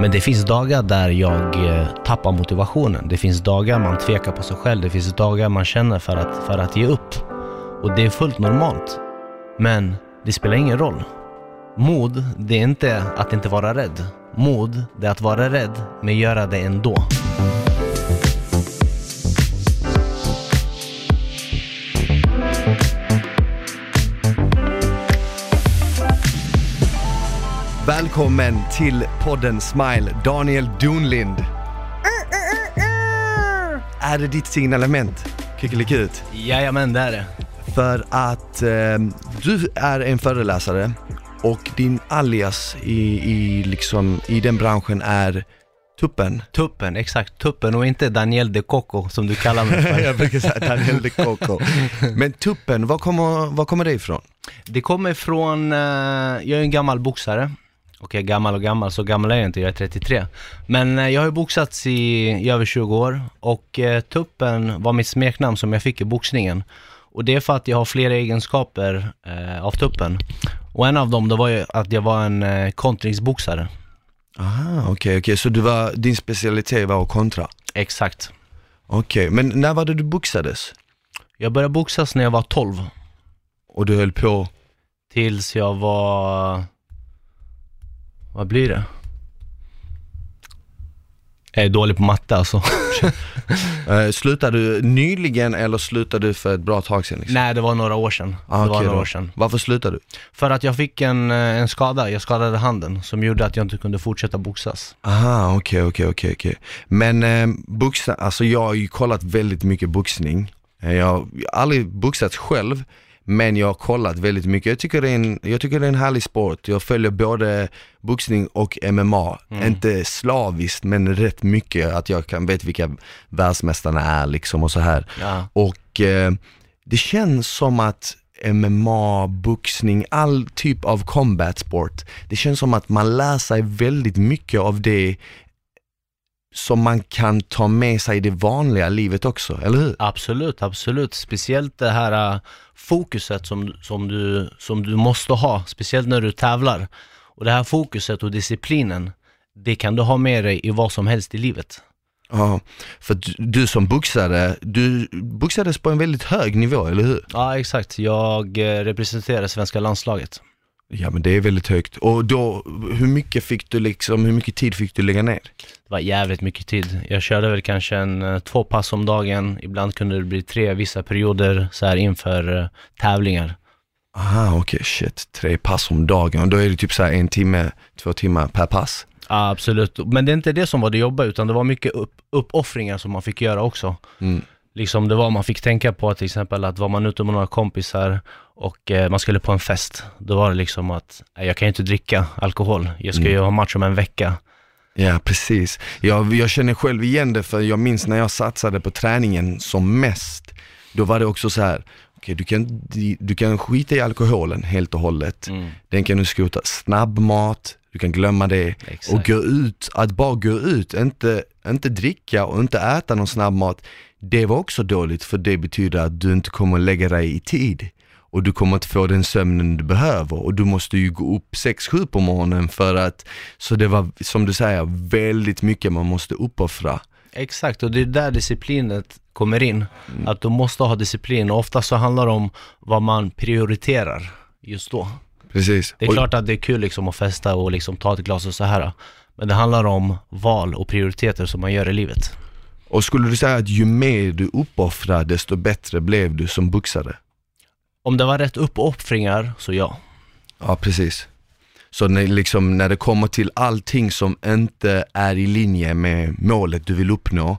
Men det finns dagar där jag eh, tappar motivationen. Det finns dagar man tvekar på sig själv. Det finns dagar man känner för att, för att ge upp. Och det är fullt normalt. Men det spelar ingen roll. Mod, det är inte att inte vara rädd. Mod, det är att vara rädd, men göra det ändå. Välkommen till podden Smile, Daniel Donlind. Är det ditt signalement? Kickelikut. Jajamän, det är det. För att eh, du är en föreläsare och din alias i, i, liksom, i den branschen är Tuppen. Tuppen, exakt. Tuppen och inte Daniel de Coco som du kallar mig för. Jag brukar säga Daniel de Coco. Men Tuppen, var kommer, var kommer det ifrån? Det kommer från, eh, jag är en gammal boxare. Är gammal och gammal, så gammal är jag inte, jag är 33. Men eh, jag har ju boxats i, i över 20 år och eh, Tuppen var mitt smeknamn som jag fick i boxningen. Och det är för att jag har flera egenskaper eh, av Tuppen. Och en av dem, det var ju att jag var en eh, kontringsboxare. Aha, okej, okej, så du var, din specialitet var att kontra? Exakt. Okej, men när var det du boxades? Jag började boxas när jag var 12. Och du höll på? Tills jag var... Vad blir det? Jag är dålig på matte alltså. Eh, slutade du nyligen eller slutade du för ett bra tag sedan? Liksom? Nej, det var några år sedan. Ah, det var några då. år sedan. Varför slutade du? För att jag fick en, eh, en skada, jag skadade handen, som gjorde att jag inte kunde fortsätta boxas. Aha, okej, okej, okej, okej. Men eh, boxa, alltså jag har ju kollat väldigt mycket boxning. Eh, Jag har aldrig boxats själv, men jag har kollat väldigt mycket. Jag tycker, det är en, jag tycker det är en härlig sport. Jag följer både boxning och MMA. Inte slaviskt, men rätt mycket. Att jag kan vet vilka världsmästarna är liksom och så här. Ja. Och eh, det känns som att MMA, boxning, all typ av combat sport, det känns som att man lär sig väldigt mycket av det som man kan ta med sig i det vanliga livet också, eller hur? Absolut, absolut. Speciellt det här äh, fokuset som, som, du, som du måste ha, speciellt när du tävlar. Och det här fokuset och disciplinen, det kan du ha med dig i vad som helst i livet. Ja, för du, du som boxare, du boxades på en väldigt hög nivå, eller hur? Ja, exakt. Jag eh, representerar svenska landslaget. Ja men det är väldigt högt. Och då, hur mycket fick du liksom, hur mycket tid fick du lägga ner? Det var jävligt mycket tid. Jag körde väl kanske en, eh, två pass om dagen. Ibland kunde det bli tre vissa perioder så här inför eh, tävlingar. Aha, okej, shit. Tre pass om dagen. Och då är det typ så här en timme, två timmar per pass. Ja, absolut. Men det är inte det som var det jobbiga, utan det var mycket upp, uppoffringar som man fick göra också. Mm. Liksom det var man fick tänka på till exempel att var man ute med några kompisar och eh, man skulle på en fest, då var det liksom att jag kan ju inte dricka alkohol, jag ska ju ha match om en vecka. Ja, precis. Jag, jag känner själv igen det för jag minns när jag satsade på träningen som mest. Då var det också så här, okej du, kan, du kan skita i alkoholen helt och hållet. Mm. Den kan du skrota. Snabbmat, du kan glömma det. Exakt. Och gå ut, att bara gå ut, inte, inte dricka och inte äta någon snabbmat. Det var också dåligt för det betyder att du inte kommer lägga dig i tid. Och du kommer inte få den sömnen du behöver och du måste ju gå upp 6-7 på morgonen för att, så det var som du säger, väldigt mycket man måste uppoffra. Exakt, och det är där disciplinet kommer in. Att du måste ha disciplin och ofta så handlar det om vad man prioriterar just då. Precis. Det är Och- klart att det är kul liksom att festa och liksom ta ett glas och så här. Men det handlar om val och prioriteter som man gör i livet. Och skulle du säga att ju mer du uppoffrar desto bättre blev du som boxare? Om det var rätt uppoffringar, så ja. Ja, precis. Så när, liksom, när det kommer till allting som inte är i linje med målet du vill uppnå,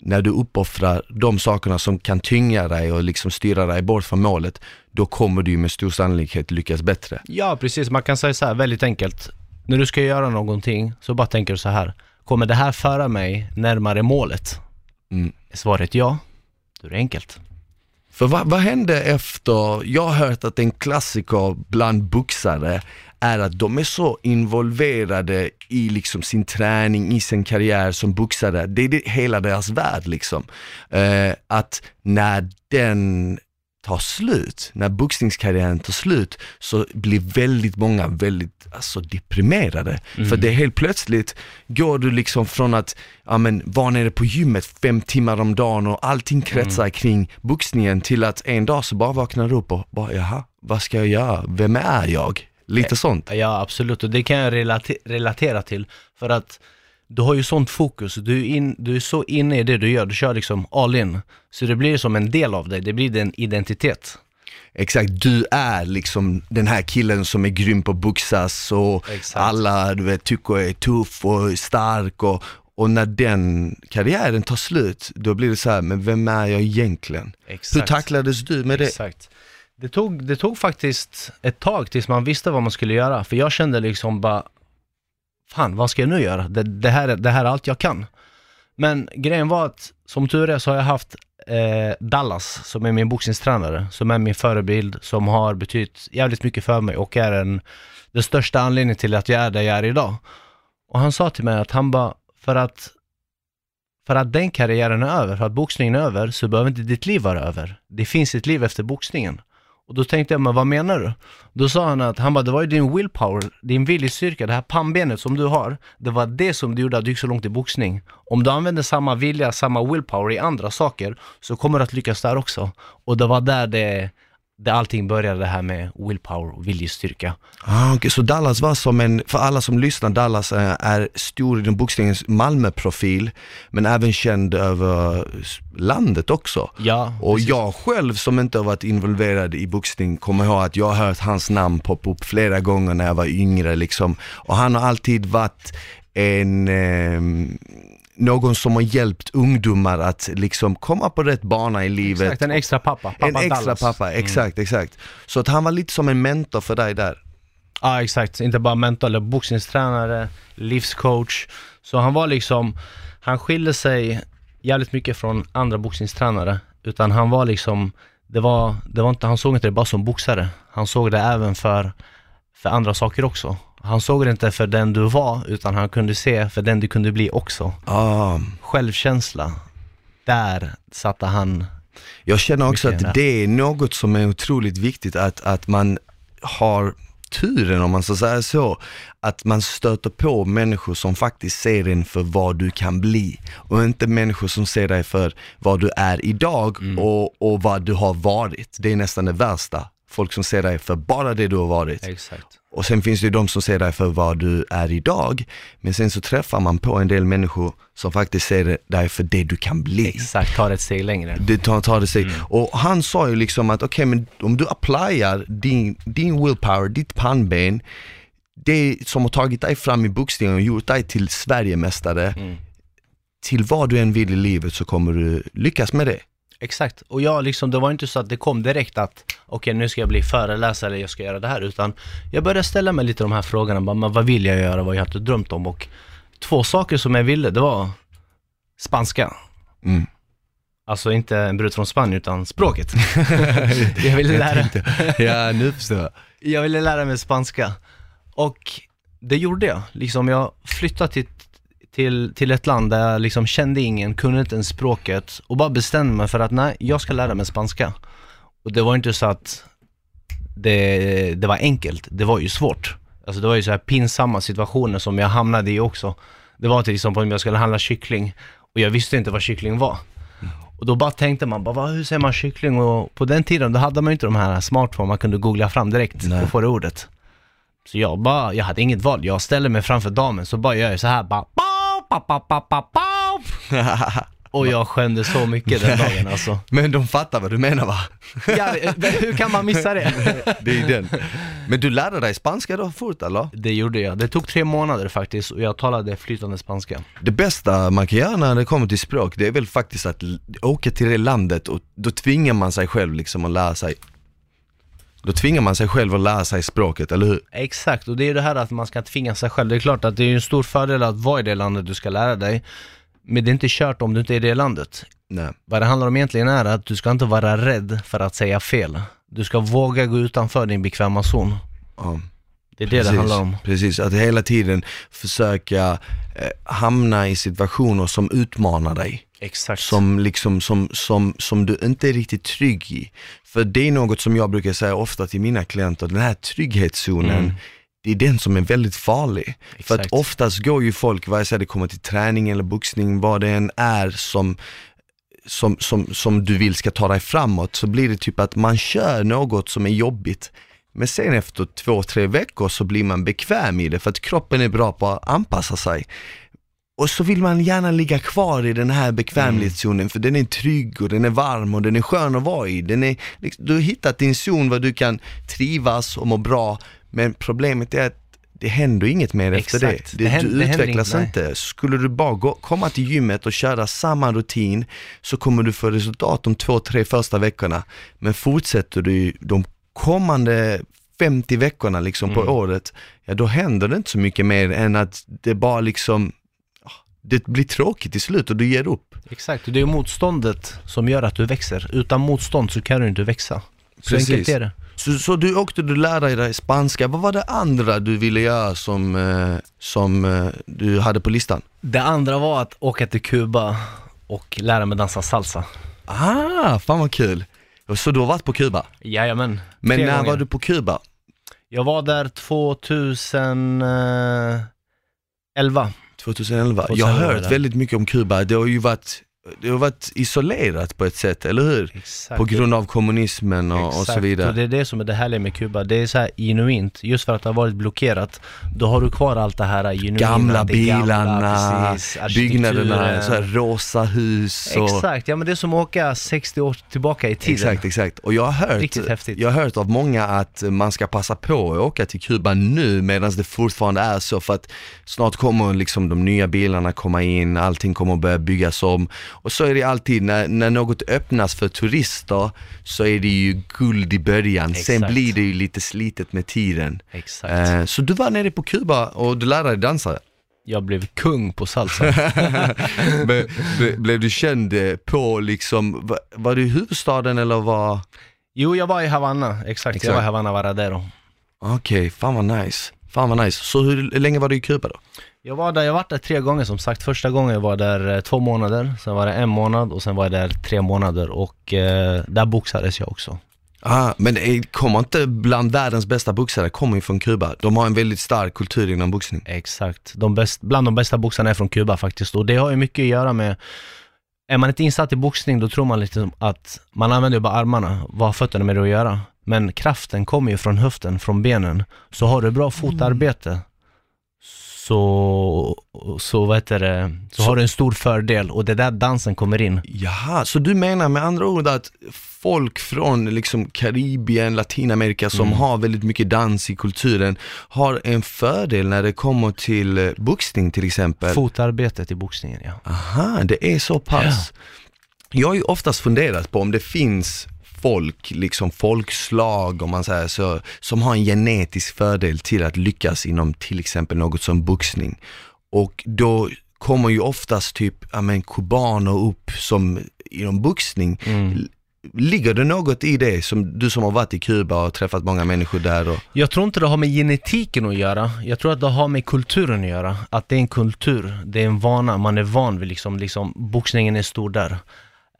när du uppoffrar de sakerna som kan tynga dig och liksom styra dig bort från målet, då kommer du med stor sannolikhet lyckas bättre. Ja, precis. Man kan säga så här väldigt enkelt. När du ska göra någonting, så bara tänker du så här. Kommer det här föra mig närmare målet? Mm. Svaret ja, då är det enkelt. För vad, vad hände efter, jag har hört att en klassiker bland boxare är att de är så involverade i liksom sin träning, i sin karriär som boxare. Det är det, hela deras värld liksom. Eh, att när den tar slut, när boxningskarriären tar slut, så blir väldigt många väldigt alltså, deprimerade. För det är helt plötsligt går du liksom från att ja, men, vara nere på gymmet fem timmar om dagen och allting kretsar kring boxningen till att en dag så bara vaknar du upp och bara jaha, vad ska jag göra? Vem är jag? Lite sånt. Ja, absolut. Och det kan jag relate- relatera till. För att du har ju sånt fokus. Du är, in, du är så inne i det du gör. Du kör liksom all in. Så det blir som en del av dig. Det blir din identitet. Exakt, du är liksom den här killen som är grym på att boxas och Exakt. alla du vet, tycker är tuff och stark och, och när den karriären tar slut, då blir det så här, men vem är jag egentligen? Exakt. Hur tacklades du med det? Exakt. Det tog, det tog faktiskt ett tag tills man visste vad man skulle göra. För jag kände liksom bara, fan vad ska jag nu göra? Det, det, här, är- det här är allt jag kan. Men grejen var att, som tur är så har jag haft eh, Dallas som är min boxningstränare, som är min förebild, som har betytt jävligt mycket för mig och är en, den största anledningen till att jag är där jag är idag. Och han sa till mig att han bara, för att för att den karriären är över, för att boxningen är över, så behöver inte ditt liv vara över. Det finns ett liv efter boxningen. Och då tänkte jag, men vad menar du? Då sa han att, han bara, det var ju din willpower, din viljestyrka, det här pannbenet som du har, det var det som du gjorde att du gick så långt i boxning. Om du använder samma vilja, samma willpower i andra saker, så kommer du att lyckas där också. Och det var där det, där allting började, det här med willpower och viljestyrka. Ah, okay. Så Dallas var som en, för alla som lyssnar, Dallas är, är stor i den boxningens Malmö-profil, men även känd över landet också. Ja, Och precis. jag själv som inte har varit involverad i boxning kommer ihåg att jag har hört hans namn poppa upp flera gånger när jag var yngre liksom. Och han har alltid varit en, ehm, någon som har hjälpt ungdomar att liksom komma på rätt bana i livet. Exakt, en extra pappa. pappa en extra Dallas. pappa, exakt, exakt. Så att han var lite som en mentor för dig där. Ja exakt, inte bara mentor eller boxningstränare, livscoach. Så han var liksom, han skilde sig jävligt mycket från andra boxningstränare. Utan han var liksom, det var, det var inte, han såg inte det bara som boxare. Han såg det även för, för andra saker också. Han såg det inte för den du var, utan han kunde se för den du kunde bli också. Ah, Självkänsla, där satte han Jag känner också att det är något som är otroligt viktigt, att, att man har turen, om man ska säga så, att man stöter på människor som faktiskt ser en för vad du kan bli och inte människor som ser dig för vad du är idag och, och vad du har varit. Det är nästan det värsta. Folk som ser dig för bara det du har varit. Exakt. Och sen finns det ju de som ser dig för vad du är idag, men sen så träffar man på en del människor som faktiskt ser dig för det du kan bli. Exakt, tar ett steg längre. Det tar, tar det sig. Och han sa ju liksom att okej men om du applyar din, din willpower, ditt pannben, det som har tagit dig fram i boxningen och gjort dig till Sverigemästare, Mm. till vad du än vill i livet så kommer du lyckas med det. Exakt, och jag liksom, det var inte så att det kom direkt att okej nu ska jag bli föreläsare eller jag ska göra det här utan jag började ställa mig lite de här frågorna, bara, men vad vill jag göra, vad jag hade drömt om och två saker som jag ville, det var spanska. Mm. Alltså inte en brud från Spanien utan språket. jag, ville lära, Ja, nu förstår jag. jag ville lära mig spanska. Och det gjorde jag. Liksom jag flyttade till, till, till ett land där jag liksom kände ingen, kunde inte ens språket och bara bestämde mig för att nej, jag ska lära mig spanska. Och det var inte så att det, det var enkelt, det var ju svårt. Alltså det var ju så här pinsamma situationer som jag hamnade i också. Det var till exempel om jag skulle handla kyckling och jag visste inte vad kyckling var. Och då bara tänkte man, bara, "Vad, hur säger man kyckling? Och på den tiden då hade man ju inte de här smartphone man kunde googla fram direkt Nej. och få det ordet. Så jag bara, jag hade inget val. Jag ställer mig framför damen så bara gör jag så här bara, "Pau, Och jag skämde så mycket den dagen alltså. Men de fattar vad du menar va? Ja, hur kan man missa det? Det är den. Men du lärde dig spanska då fort eller? Det gjorde jag. Det tog tre månader faktiskt och jag talade flytande spanska. Det bästa man kan göra när det kommer till språk, det är väl faktiskt att åka till det landet och då tvingar man sig själv liksom att lära sig Då tvingar man sig själv att lära sig språket, eller hur? Exakt, och det är det här att man ska tvinga sig själv. Det är klart att det är en stor fördel att vara i det landet du ska lära dig. Men det är inte kört om du inte är i det landet. Nej. Vad det handlar om egentligen är att du ska inte vara rädd för att säga fel. Du ska våga gå utanför din bekväma zon. Ja. Det är det det handlar om. Precis, att hela tiden försöka eh, hamna i situationer som utmanar dig. Exakt. som, liksom, som, som, som du inte är riktigt trygg i. För det är något som jag brukar säga ofta till mina klienter, den här trygghetszonen, Mm. det är den som är väldigt farlig. För att Exakt. oftast går ju folk, vare sig det kommer till träning eller boxning, vad det än är som som, som, som du vill ska ta dig framåt så blir det typ att man kör något som är jobbigt. Men sen efter två, tre veckor så blir man bekväm i det för att kroppen är bra på att anpassa sig. Och så vill man gärna ligga kvar i den här bekvämlighetszonen för den är trygg och den är varm och den är skön att vara i. Den är, liksom, du har hittat din zon där du kan trivas och må bra men problemet är att det händer inget mer efter det. Exakt. det Det händer- du det utvecklas inget, nej. inte. Skulle du bara gå, komma till gymmet och köra samma rutin så kommer du få resultat de två, tre första veckorna. Men fortsätter du de kommande 50 veckorna liksom på Mm. året, ja då händer det inte så mycket mer än att det bara liksom, det blir tråkigt till slut och du ger upp. Exakt, det är motståndet som gör att du växer. Utan motstånd så kan du inte växa. Så Precis. enkelt är det. Så, så du åkte, du lärde dig spanska, vad var det andra du ville göra som, eh, som eh, du hade på listan? Det andra var att åka till Kuba och lära mig dansa salsa. Ah, fan vad kul! Så du har varit på Kuba? Jajamän. Men när gånger. var du på Kuba? Jag var där 2011. 2011. Och Jag har hört väldigt mycket om Kuba. Det har ju varit, det har varit isolerat på ett sätt, eller hur? Exakt. På grund av kommunismen och, och så vidare. och det är det som är det härliga med Kuba. Det är så här genuint, just för att det har varit blockerat. Då har du kvar allt det här genuina. Gamla gamla, bilarna, precis, byggnaderna, så här rosa hus och... Exakt, ja men det är som att åka 60 år tillbaka i tiden. Exakt, exakt. Och jag har, hört, Riktigt häftigt. jag har hört av många att man ska passa på att åka till Kuba nu medan det fortfarande är så för att snart kommer liksom de nya bilarna komma in, allting kommer att börja byggas om. Och så är det alltid, när, när något öppnas för turister så är det ju guld i början, sen Exakt. blir det ju lite slitet med tiden. Exakt. Eh, så du var nere på Kuba och du lärde dig dansa? Jag blev kung på salsa. Be, be, blev du känd eh, på liksom, var, var du i huvudstaden eller var? jo, jag var i Havanna, exakt. Exakt. Jag var i Havanna Varadero. Okej, fan vad nice. Fan vad nice. Så hur länge var du i Kuba då? Jag var där, jag var där tre gånger som sagt. Första gången var jag där eh, två månader, sen var det en månad och sen var jag där tre månader och eh, där boxades jag också. Ah, men det kommer inte bland världens bästa boxare, kommer ju från Kuba. De har en väldigt stark kultur inom boxning. Exakt. De bäst, bland de bästa boxarna är från Kuba faktiskt och det har ju mycket att göra med är man inte insatt i boxning då tror man lite som att man använder ju bara armarna, vad har fötterna med det att göra? Men kraften kommer ju från höften, från benen. Så har du bra fotarbete så, så vad heter det, så, Så- har du en stor fördel och det är där dansen kommer in. Jaha, så du menar med andra ord att folk från liksom Karibien, Latinamerika som Mm. har väldigt mycket dans i kulturen har en fördel när det kommer till eh, boxning till exempel? Fotarbetet i boxningen ja. Aha, det är så pass. Jag har ju oftast funderat på om det finns folk, liksom folkslag om man säger så, som har en genetisk fördel till att lyckas inom till exempel något som boxning. Och då kommer ju oftast typ, ja men kubaner upp som inom boxning. Mm. Ligger det något i det, som du som har varit i Kuba och träffat många människor där och, Jag tror inte det har med genetiken att göra. Jag tror att det har med kulturen att göra. Att det är en kultur, det är en vana, man är van vid liksom, liksom boxningen är stor där.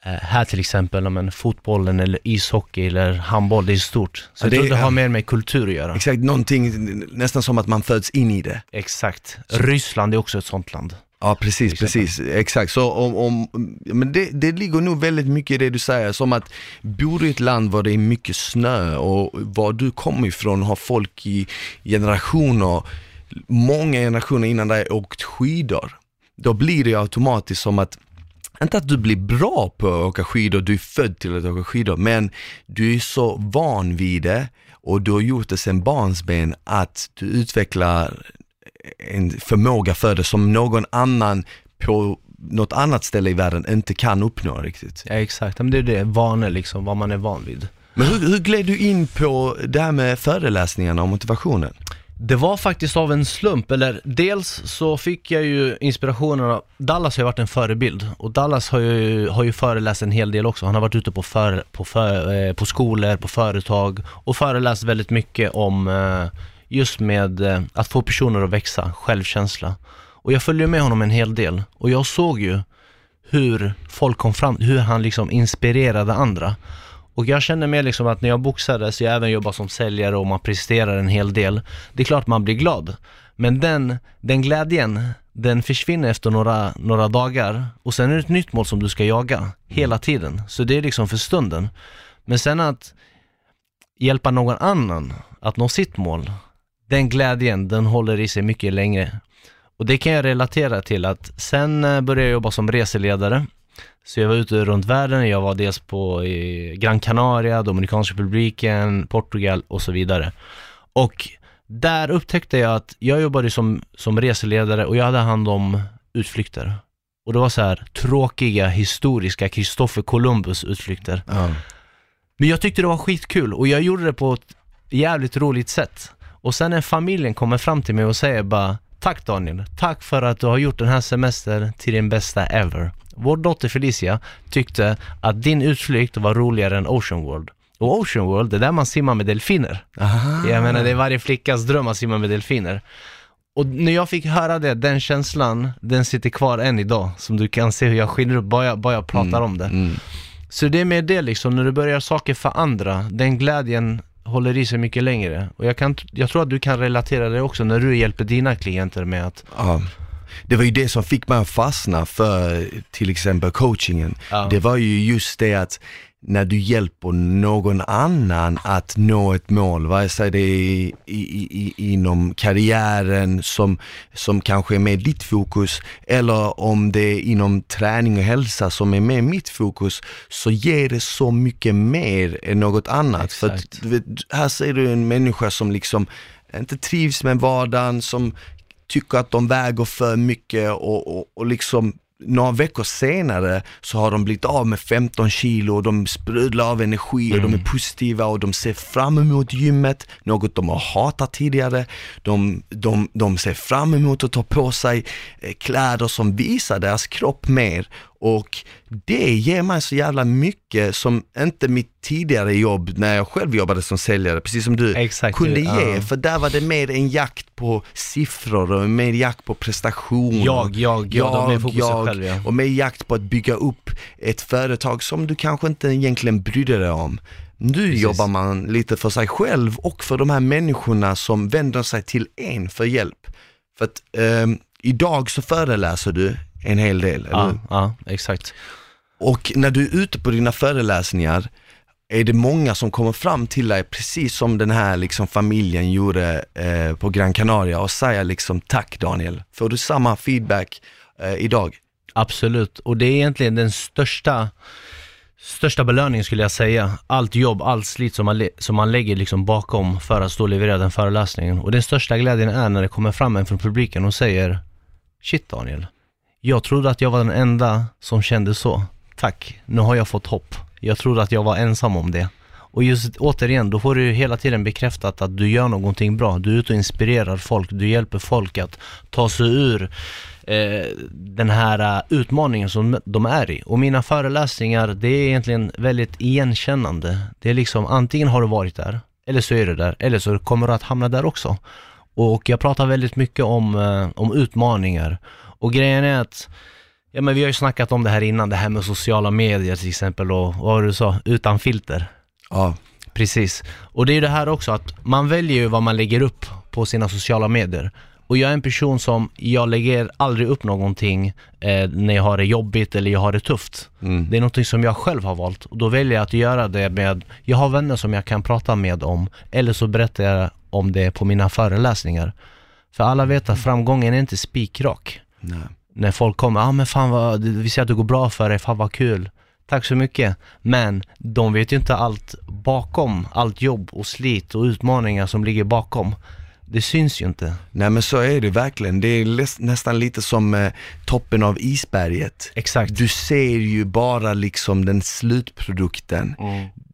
Eh, här till exempel, men fotbollen eller ishockey eller handboll, det är stort. Så Ja, jag det tror är- det har mer med kultur att göra. exakt någonting, nästan som att man föds in i det. Exakt. Ryssland är också ett sånt land. Ja precis, precis, exakt. Så om, om, men det, det ligger nog väldigt mycket i det du säger, som att bor du i ett land var det är mycket snö och var du kommer ifrån har folk i generationer, många generationer innan dig åkt skidor. Då blir det automatiskt som att inte att du blir bra på att åka skidor, du är född till att åka skidor, men du är så van vid det och du har gjort det sedan barnsben att du utvecklar en förmåga för det som någon annan på något annat ställe i världen inte kan uppnå riktigt. Ja exakt, men det är det, vanor liksom, vad man är van vid. Men hur, hur gled du in på det här med föreläsningarna och motivationen? Det var faktiskt av en slump, eller dels så fick jag ju inspirationen av, Dallas har ju varit en förebild och Dallas har ju, har ju föreläst en hel del också. Han har varit ute på, för, på, för, eh, på skolor, på företag och föreläst väldigt mycket om eh, just med eh, att få personer att växa, självkänsla. Och jag följde med honom en hel del och jag såg ju hur folk kom fram, hur han liksom inspirerade andra. Och jag känner mer liksom att när jag boxades, jag även jobbar som säljare och man presterar en hel del. Det är klart man blir glad. Men den, den glädjen, den försvinner efter några, några dagar och sen är det ett nytt mål som du ska jaga hela tiden. Så det är liksom för stunden. Men sen att hjälpa någon annan att nå sitt mål, den glädjen, den håller i sig mycket längre. Och det kan jag relatera till att sen eh, började jag jobba som reseledare. Så jag var ute runt världen, jag var dels på i Gran Canaria, Dominikanska republiken, Portugal och så vidare. Och där upptäckte jag att jag jobbade som, som reseledare och jag hade hand om utflykter. Och det var så här tråkiga, historiska Kristoffer Columbus utflykter. Ja. Men jag tyckte det var skitkul och jag gjorde det på ett jävligt roligt sätt. Och sen när familjen kommer fram till mig och säger bara Tack Daniel, tack för att du har gjort den här semestern till din bästa ever. Vår dotter Felicia tyckte att din utflykt var roligare än Ocean World. Och Ocean World, det är där man simmar med delfiner. Aha. Jag menar, det är varje flickas dröm att simma med delfiner. Och när jag fick höra det, den känslan, den sitter kvar än idag. Som du kan se hur jag skiner upp bara jag, bara jag pratar om det. Mm. Så det är med det liksom, när du börjar saker för andra, den glädjen håller i sig mycket längre. Och jag, kan, jag tror att du kan relatera det också när du hjälper dina klienter med att, Ja. Det var ju det som fick mig att fastna för till exempel coachingen. Ja. Det var ju just det att när du hjälper någon annan att nå ett mål, vare sig det är i, i, i, inom karriären som, som kanske är med ditt fokus eller om det är inom träning och hälsa som är med mitt fokus, så ger det så mycket mer än något annat. För att, Exakt. vet, här ser du en människa som liksom inte trivs med vardagen, som tycker att de väger för mycket och, och, och liksom några veckor senare så har de blivit av med 15 kilo och de sprudlar av energi och de är positiva och de ser fram emot gymmet, något de har hatat tidigare. De, de, de ser fram emot att ta på sig eh, kläder som visar deras kropp mer och det ger mig så jävla mycket som inte mitt tidigare jobb när jag själv jobbade som säljare, precis som du, Exakt, kunde ja. ge. För där var det mer en jakt på siffror och mer jakt på prestationer. jag, jag, jag, är fokuset själv ja. och med jakt på att bygga upp ett företag som du kanske inte egentligen brydde dig om. Nu Precis. jobbar man lite för sig själv och för de här människorna som vänder sig till en för hjälp. För att ehm, idag så föreläser du en hel del, eller hur? Ja, ja, exakt. Och när du är ute på dina föreläsningar, är det många som kommer fram till dig, precis som den här liksom familjen gjorde eh, på Gran Canaria och säger liksom tack Daniel. Får du samma feedback eh, idag? Absolut, och det är egentligen den största Största belöningen skulle jag säga, allt jobb, allt slit som man, som man lägger liksom bakom för att stå och leverera den föreläsningen. Och den största glädjen är när det kommer fram en från publiken och säger Shit Daniel, jag trodde att jag var den enda som kände så. Tack, nu har jag fått hopp. Jag trodde att jag var ensam om det. Och just återigen, då får du hela tiden bekräftat att du gör någonting bra. Du är ute och inspirerar folk, du hjälper folk att ta sig ur eh, den här eh, utmaningen som de är i. Och mina föreläsningar, det är egentligen väldigt igenkännande. Det är liksom, antingen har du varit där, eller så är du där, eller så kommer du att hamna där också. Och jag pratar väldigt mycket om, eh, om utmaningar. Och grejen är att Ja men vi har ju snackat om det här innan, det här med sociala medier till exempel och vad var det du sa, utan filter. Ja, Precis. Och det är ju det här också att man väljer ju vad man lägger upp på sina sociala medier. Och jag är en person som, jag lägger aldrig upp någonting eh, när jag har det jobbigt eller jag har det tufft. mm. Det är någonting som jag själv har valt och då väljer jag att göra det med, jag har vänner som jag kan prata med om, eller så berättar jag om det på mina föreläsningar. För alla vet att framgången är inte spikrak nej. när folk kommer, ja ah, men fan vad, vi ser att det går bra för dig, fan vad kul. Tack så mycket. Men de vet ju inte allt bakom, allt jobb och slit och utmaningar som ligger bakom. Det syns ju inte. nej men så är det verkligen. Det är nästan lite som eh, toppen av isberget. Exakt. Du ser ju bara liksom den slutprodukten.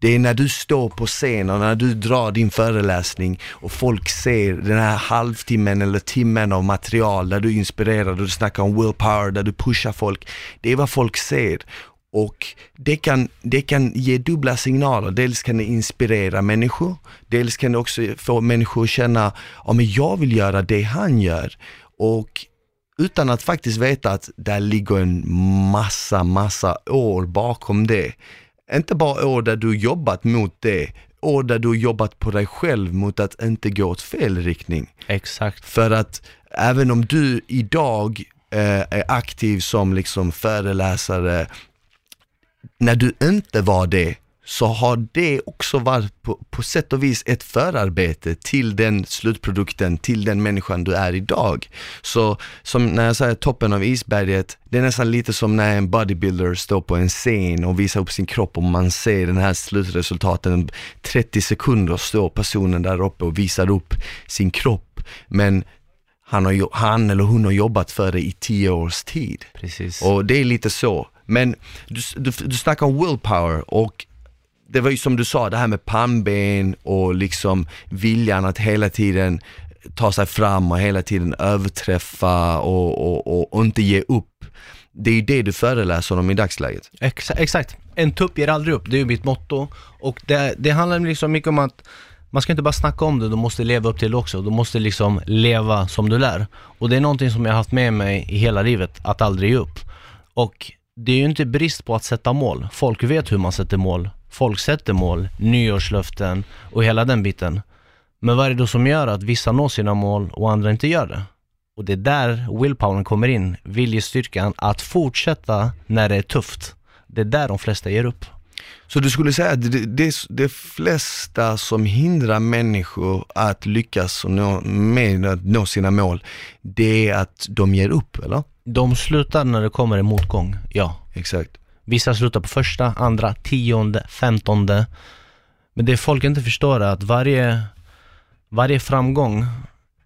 Det är när du står på scenen, när du drar din föreläsning och folk ser den här halvtimmen eller timmen av material där du inspirerar, där du snackar om willpower, där du pushar folk. Det är vad folk ser. Och det kan, det kan ge dubbla signaler. Dels kan det inspirera människor, dels kan det också få människor att känna, ja men jag vill göra det han gör. Och utan att faktiskt veta att där ligger en massa, massa år bakom det. Inte bara år där du jobbat mot det, år där du jobbat på dig själv mot att inte gå åt fel riktning. Exakt. För att även om du idag eh, är aktiv som liksom föreläsare, när du inte var det, så har det också varit på, på sätt och vis ett förarbete till den slutprodukten, till den människan du är idag. Så som när jag säger toppen av isberget, det är nästan lite som när en bodybuilder står på en scen och visar upp sin kropp och man ser den här slutresultaten, 30 sekunder står personen där uppe och visar upp sin kropp. Men han, har, han eller hon har jobbat för det i tio års tid. Precis. Och det är lite så. Men du, du, du snackar om willpower och det var ju som du sa, det här med pannben och liksom viljan att hela tiden ta sig fram och hela tiden överträffa och, och, och, och inte ge upp. Det är ju det du föreläser om i dagsläget. Exa exakt. En tupp ger aldrig upp, det är ju mitt motto. Och det, det handlar liksom mycket om att man ska inte bara snacka om det, du måste leva upp till det också. Du måste liksom leva som du lär. Och det är någonting som jag har haft med mig i hela livet, att aldrig ge upp. Och det är ju inte brist på att sätta mål. Folk vet hur man sätter mål. Folk sätter mål, nyårslöften och hela den biten. Men vad är det då som gör att vissa når sina mål och andra inte gör det? Och det är där willpowern kommer in, viljestyrkan att fortsätta när det är tufft. Det är där de flesta ger upp. Så du skulle säga att det, det, det flesta som hindrar människor att lyckas och nå, med att nå sina mål, det är att de ger upp, eller? De slutar när det kommer en motgång, ja. Exakt. Vissa slutar på första, andra, tionde, femtonde. Men det folk inte förstår är att varje, varje framgång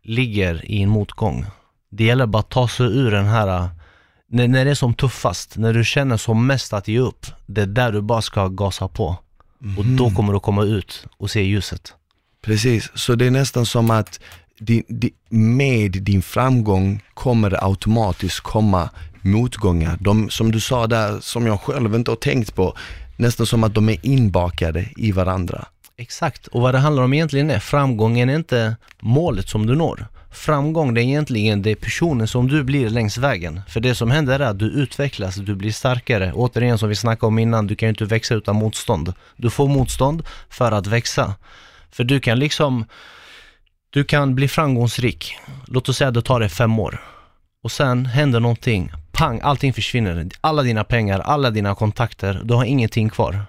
ligger i en motgång. Det gäller bara att ta sig ur den här, när, när det är som tuffast, när du känner som mest att ge upp, det är där du bara ska gasa på. Mm. Och då kommer du komma ut och se ljuset. Precis, så det är nästan som att din, din, med din framgång kommer det automatiskt komma motgångar. De, som du sa där, som jag själv inte har tänkt på, nästan som att de är inbakade i varandra. Exakt, och vad det handlar om egentligen är, framgången är inte målet som du når. Framgång det är egentligen det personen som du blir längs vägen. För det som händer är att du utvecklas, du blir starkare. Återigen som vi snackade om innan, du kan ju inte växa utan motstånd. Du får motstånd för att växa. För du kan liksom, du kan bli framgångsrik. Låt oss säga att det tar dig fem år. Och sen händer någonting, pang, allting försvinner. Alla dina pengar, alla dina kontakter, du har ingenting kvar.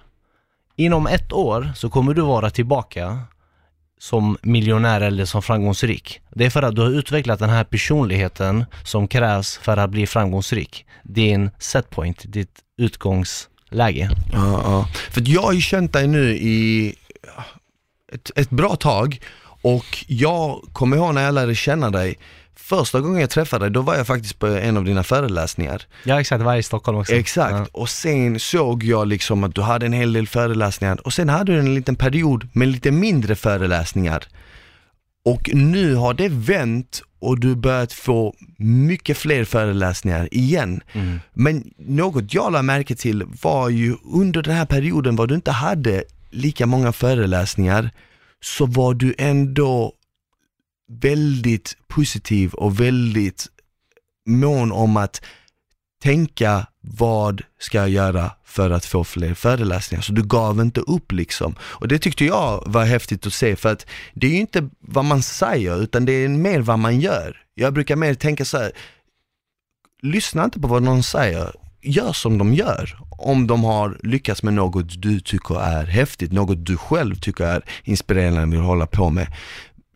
Inom ett år så kommer du vara tillbaka som miljonär eller som framgångsrik. Det är för att du har utvecklat den här personligheten som krävs för att bli framgångsrik. Din setpoint, ditt utgångsläge. Ja, ja. För jag har ju känt dig nu i ett, ett bra tag och jag kommer ihåg när jag lärde känna dig Första gången jag träffade dig, då var jag faktiskt på en av dina föreläsningar. Ja exakt, det var i Stockholm också. Exakt, ja. och sen såg jag liksom att du hade en hel del föreläsningar och sen hade du en liten period med lite mindre föreläsningar. Och nu har det vänt och du börjat få mycket fler föreläsningar igen. Mm. Men något jag lade märke till var ju under den här perioden var du inte hade lika många föreläsningar så var du ändå väldigt positiv och väldigt mån om att tänka vad ska jag göra för att få fler föreläsningar? Så du gav inte upp liksom. Och det tyckte jag var häftigt att se för att det är ju inte vad man säger utan det är mer vad man gör. Jag brukar mer tänka så här, lyssna inte på vad någon säger, gör som de gör. Om de har lyckats med något du tycker är häftigt, något du själv tycker är inspirerande och vill hålla på med.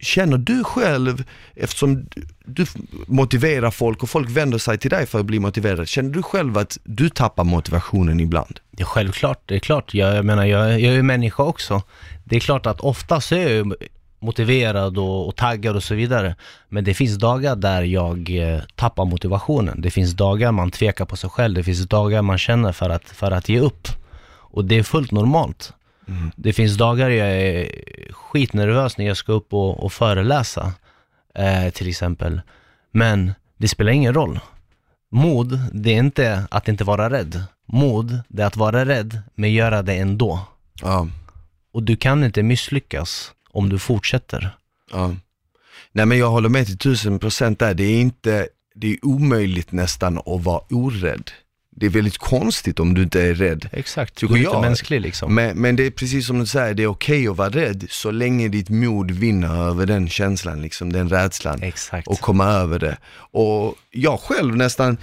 Känner du själv, eftersom du motiverar folk och folk vänder sig till dig för att bli motiverade, känner du själv att du tappar motivationen ibland? Ja, självklart, det är klart. Jag, jag menar, jag, jag är ju människa också. Det är klart att oftast är jag motiverad och, och taggad och så vidare. Men det finns dagar där jag eh, tappar motivationen. Det finns dagar man tvekar på sig själv. Det finns dagar man känner för att, för att ge upp. Och det är fullt normalt. Mm. Det finns dagar jag är skitnervös när jag ska upp och, och föreläsa, eh, till exempel. Men det spelar ingen roll. Mod, det är inte att inte vara rädd. Mod, det är att vara rädd, men göra det ändå. Ja. Och du kan inte misslyckas om du fortsätter. Ja. Nej men jag håller med till tusen procent där. Det är inte det är omöjligt nästan att vara orädd. Det är väldigt konstigt om du inte är rädd. Exakt, du är inte jag. mänsklig liksom. Men, men det är precis som du säger, det är okej att vara rädd så länge ditt mod vinner över den känslan, liksom den rädslan. Exakt. och komma över det. Och jag själv nästan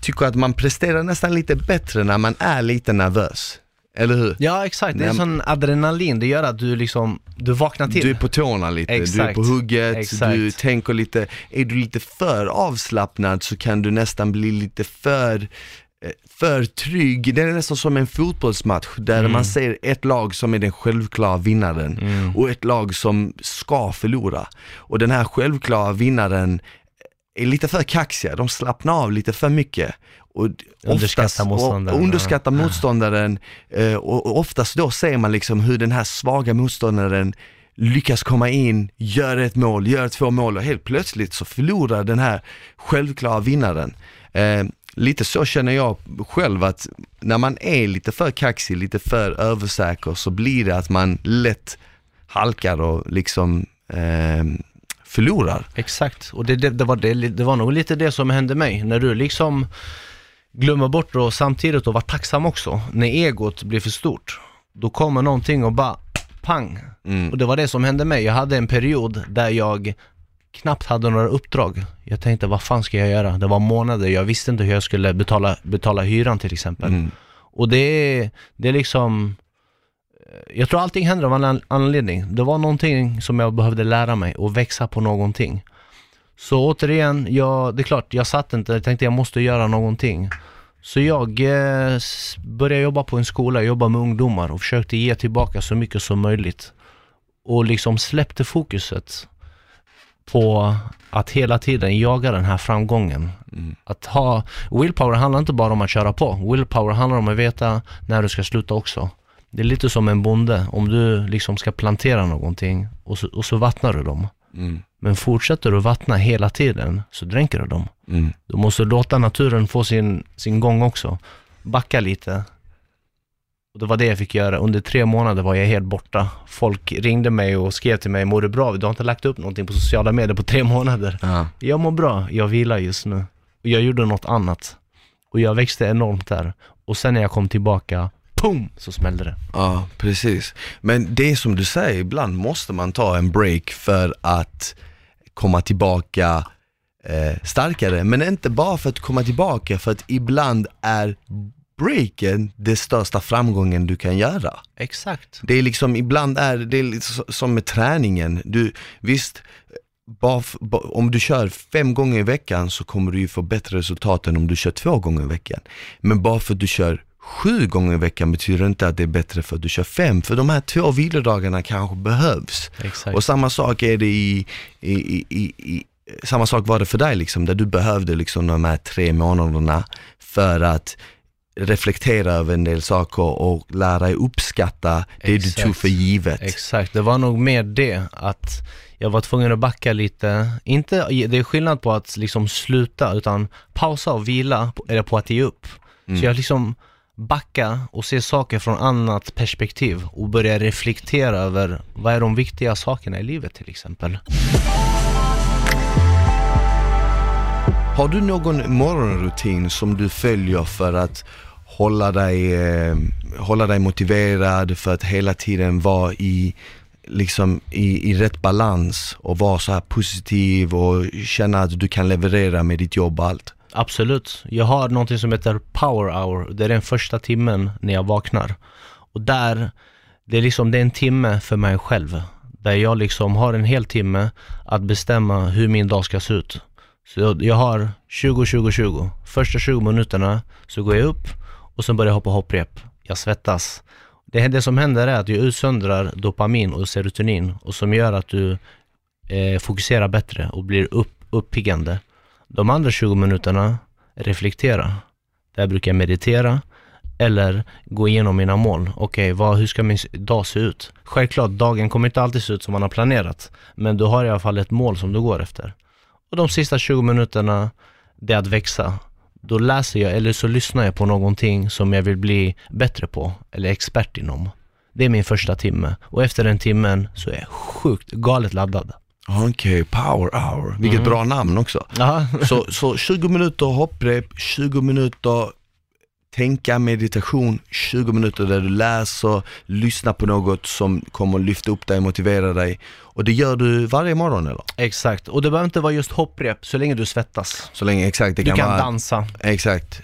tycker att man presterar nästan lite bättre när man är lite nervös. Eller hur? Ja exakt, det är sån adrenalin, det gör att du liksom, du vaknar till. Du är på tårna lite, du är Exakt. på hugget, Exakt. du tänker lite, är du lite för avslappnad så kan du nästan bli lite för för trygg, det är nästan som en fotbollsmatch där Mm. man ser ett lag som är den självklara vinnaren och ett lag som ska förlora. Och den här självklara vinnaren är lite för kaxiga, de slappnar av lite för mycket. Och Underskattar oftast- motståndaren, Och underskattar motståndaren eh, och och oftast då ser man liksom hur den här svaga motståndaren lyckas komma in, gör ett mål, gör två mål och helt plötsligt så förlorar den här självklara vinnaren. Lite så känner jag själv att när man är lite för kaxig, lite för översäker så blir det att man lätt halkar och liksom eh, förlorar. Exakt, och det, det, det, var det, det var nog lite det som hände mig. När du liksom glömmer bort det och samtidigt och var tacksam också. När egot blir för stort, då kommer någonting och bara pang. Mm. Och det var det som hände mig. Jag hade en period där jag knappt hade några uppdrag. Jag tänkte, vad fan ska jag göra? Det var månader, jag visste inte hur jag skulle betala, betala hyran till exempel. Mm. Och det är, det är liksom eh, jag tror allting händer av en an- anledning. Det var någonting som jag behövde lära mig och växa på någonting. Så återigen, jag, det är klart, jag satt inte, jag tänkte jag måste göra någonting. Så jag eh, började jobba på en skola, jobba med ungdomar och försökte ge tillbaka så mycket som möjligt. Och liksom släppte fokuset på att hela tiden jaga den här framgången. Att ha, willpower handlar inte bara om att köra på. Willpower handlar om att veta när du ska sluta också. Det är lite som en bonde, om du liksom ska plantera någonting och så, och så vattnar du dem. Mm. Men fortsätter du vattna hela tiden så dränker du dem. Mm. Du måste låta naturen få sin, sin gång också. Backa lite. Och det var det jag fick göra. Under tre månader var jag helt borta. Folk ringde mig och skrev till mig, mår du bra? Du har inte lagt upp någonting på sociala medier på tre månader. Ja. Jag mår bra, jag vilar just nu. Och jag gjorde något annat. Och jag växte enormt där. Och sen när jag kom tillbaka, pum, så smällde det. Ja, precis. Men det som du säger, ibland måste man ta en break för att komma tillbaka eh, starkare. Men inte bara för att komma tillbaka, för att ibland är breaken det största framgången du kan göra. Exakt. Det är liksom, ibland är det är som med träningen. Du, visst, om du kör fem gånger i veckan så kommer du ju få bättre resultat än om du kör två gånger i veckan. Men bara för att du kör sju gånger i veckan betyder inte att det är bättre för att du kör fem, för de här två vilodagarna kanske behövs. Exakt. Och samma sak är det i, i, i, i, i samma sak var det för dig liksom, där du behövde liksom de här tre månaderna för att reflektera över en del saker och lära dig uppskatta det du Exakt. tog för givet. Exakt, det var nog mer det att jag var tvungen att backa lite. Inte, det är skillnad på att liksom sluta, utan pausa och vila, eller på att ge upp. Mm. Så jag liksom backa och se saker från annat perspektiv och börja reflektera över vad är de viktiga sakerna i livet till exempel. Har du någon morgonrutin som du följer för att hålla dig, eh, hålla dig motiverad, för att hela tiden vara i, liksom, i, i rätt balans och vara så här positiv och känna att du kan leverera med ditt jobb och allt? Absolut. Jag har någonting som heter power hour. Det är den första timmen när jag vaknar. Och där, det är liksom, det är en timme för mig själv. Där jag liksom har en hel timme att bestämma hur min dag ska se ut. Så jag, jag har 20-20-20. Första 20 minuterna så går jag upp och sen börjar jag hoppa hopprep. Jag svettas. Det, det som händer är att jag utsöndrar dopamin och serotonin och som gör att du eh, fokuserar bättre och blir upp, uppiggande. De andra 20 minuterna, reflektera. Där brukar jag meditera eller gå igenom mina mål. Okej, okay, hur ska min dag se ut? Självklart, dagen kommer inte alltid se ut som man har planerat. Men du har i alla fall ett mål som du går efter. Och de sista 20 minuterna, det är att växa. Då läser jag eller så lyssnar jag på någonting som jag vill bli bättre på eller expert inom. Det är min första timme och efter den timmen så är jag sjukt galet laddad. Okej, power hour. Vilket Mm. bra namn också. Så, så 20 minuter hopprep, 20 minuter tänka, meditation, 20 minuter där du läser, lyssnar på något som kommer lyfta upp dig, motivera dig. Och det gör du varje morgon eller? Exakt, och det behöver inte vara just hopprep så länge du svettas. Så länge, exakt. Det Du kan, kan vara, dansa. exakt,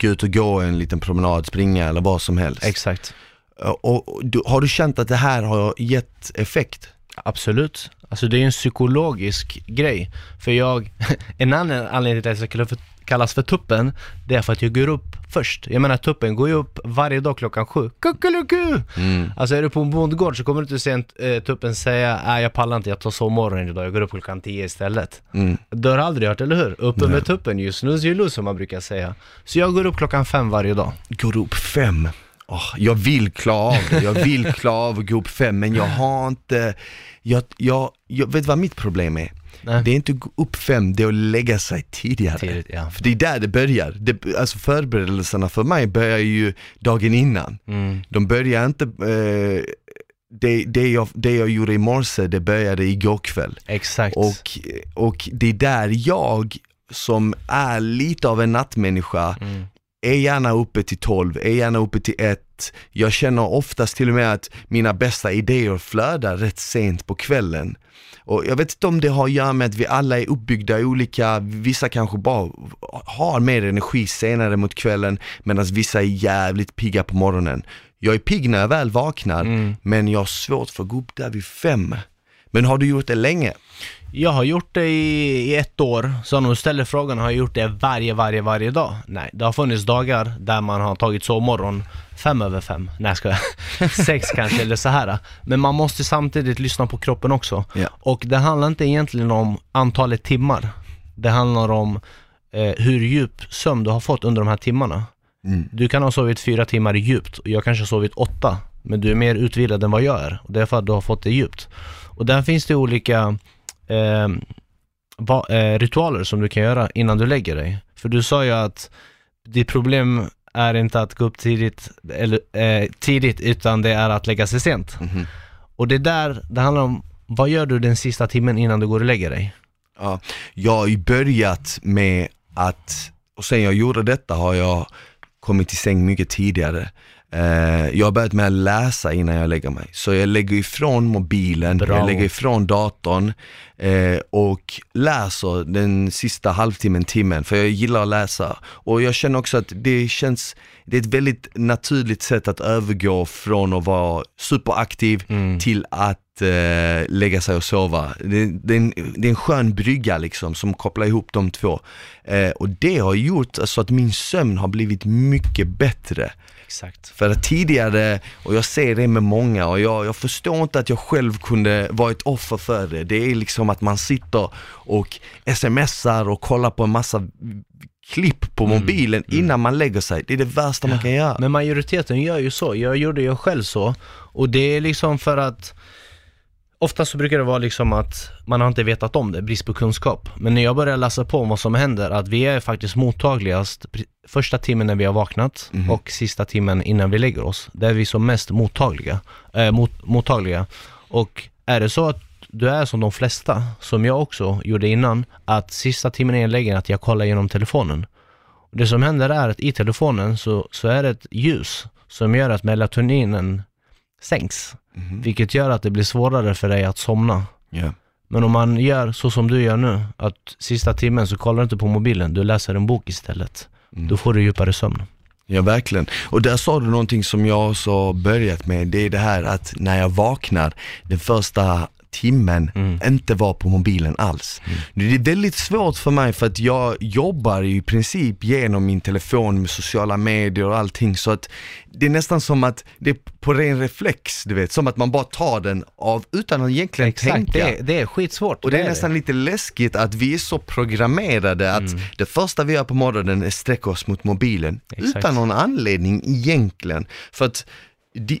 gå ut och gå en liten promenad, springa eller vad som helst. Exakt. och, och du, har du känt att det här har gett effekt? Absolut. Alltså det är en psykologisk grej. För jag, en annan anledning till att jag kallas för, kallas för tuppen, det är för att jag går upp först. Jag menar tuppen går ju upp varje dag klockan sju. Kuckeliku! Mm. Alltså är du på en bondgård så kommer du inte se en eh, tuppen säga nej jag pallar inte, jag tar sovmorgon idag, jag går upp klockan tio istället. Mm. Det har du aldrig hört, eller hur? Uppe Nej. med tuppen, you snooze you lose som man brukar säga. Så jag går upp klockan fem varje dag. Går upp fem. Åh, jag vill klara av det, jag vill klara av upp fem men jag har inte, jag, jag, jag vet vad mitt problem är? Nej. Det är inte att gå upp fem, det är att lägga sig tidigare. Tidigt, ja. För det är där det börjar. Det, alltså förberedelserna för mig börjar ju dagen innan. Mm. De börjar inte, eh, det, det, jag, det jag gjorde i morse, det började igår kväll. Exakt. Och, och det är där jag, som är lite av en nattmänniska, Mm. Är gärna uppe till 12, är gärna uppe till 1. Jag känner oftast till och med att mina bästa idéer flödar rätt sent på kvällen. Och jag vet inte om det har att göra med att vi alla är uppbyggda i olika, vissa kanske bara har mer energi senare mot kvällen medan vissa är jävligt pigga på morgonen. Jag är pigg när jag väl vaknar Mm. men jag har svårt för att gå upp där vid fem. Men har du gjort det länge? Jag har gjort det i, i ett år, så om du ställer frågan har jag gjort det varje, varje, varje dag? Nej, det har funnits dagar där man har tagit sovmorgon fem över fem, nej ska jag sex kanske eller så här. Men man måste samtidigt lyssna på kroppen också. Ja. Och det handlar inte egentligen om antalet timmar. Det handlar om eh, hur djup sömn du har fått under de här timmarna. Mm. Du kan ha sovit fyra timmar djupt och jag kanske har sovit åtta. Men du är mer utvilad än vad jag är. Och det är för att du har fått det djupt. Och där finns det olika eh, va, eh, ritualer som du kan göra innan du lägger dig. För du sa ju att ditt problem är inte att gå upp tidigt, eller, eh, tidigt utan det är att lägga sig sent. Mhm. Och det där, det handlar om, vad gör du den sista timmen innan du går och lägger dig? Ja, jag har ju börjat med att, och sen jag gjorde detta har jag kommit till säng mycket tidigare. Eh, jag har börjat med att läsa innan jag lägger mig. Så jag lägger ifrån mobilen, Bra. jag lägger ifrån datorn eh, och läser den sista halvtimmen, timmen, för jag gillar att läsa. Och jag känner också att det känns, det är ett väldigt naturligt sätt att övergå från att vara superaktiv Mm. till att eh, lägga sig och sova. Det, det, är en, det är en skön brygga liksom som kopplar ihop de två. Eh, och det har gjort så att min sömn har blivit mycket bättre. Exakt. För att tidigare, och jag ser det med många och jag, jag förstår inte att jag själv kunde vara ett offer för det. Det är liksom att man sitter och smsar och kollar på en massa klipp på Mm, mobilen innan man lägger sig. Det är det värsta man kan göra. Men majoriteten gör ju så, jag gjorde ju själv så. Och det är liksom för att Ofta så brukar det vara liksom att man har inte vetat om det, brist på kunskap. Men när jag börjar läsa på om vad som händer, att vi är faktiskt mottagligast första timmen när vi har vaknat Mhm. och sista timmen innan vi lägger oss. Där är vi som mest mottagliga. Eh, mot, mottagliga. Och är det så att du är som de flesta, som jag också gjorde innan, att sista timmen innan jag lägger att jag kollar genom telefonen. Det som händer är att i telefonen så, så är det ett ljus som gör att melatoninen sänks. Mhm. Vilket gör att det blir svårare för dig att somna. Ja. Men om man gör så som du gör nu, att sista timmen så kollar du inte på mobilen, du läser en bok istället. Mm. Då får du djupare sömn. Ja verkligen. Och där sa du någonting som jag också har börjat med, det är det här att när jag vaknar, den första timmen, Mm. inte vara på mobilen alls. Det är väldigt svårt för mig för att jag jobbar i princip genom min telefon med sociala medier och allting så att det är nästan som att det är på ren reflex, du vet, som att man bara tar den av utan att egentligen tänka. det är, det är skitsvårt. Och det är nästan lite läskigt att vi är så programmerade att Mm. det första vi gör på morgonen är sträcka oss mot mobilen. Exakt. Utan någon anledning egentligen. För att de,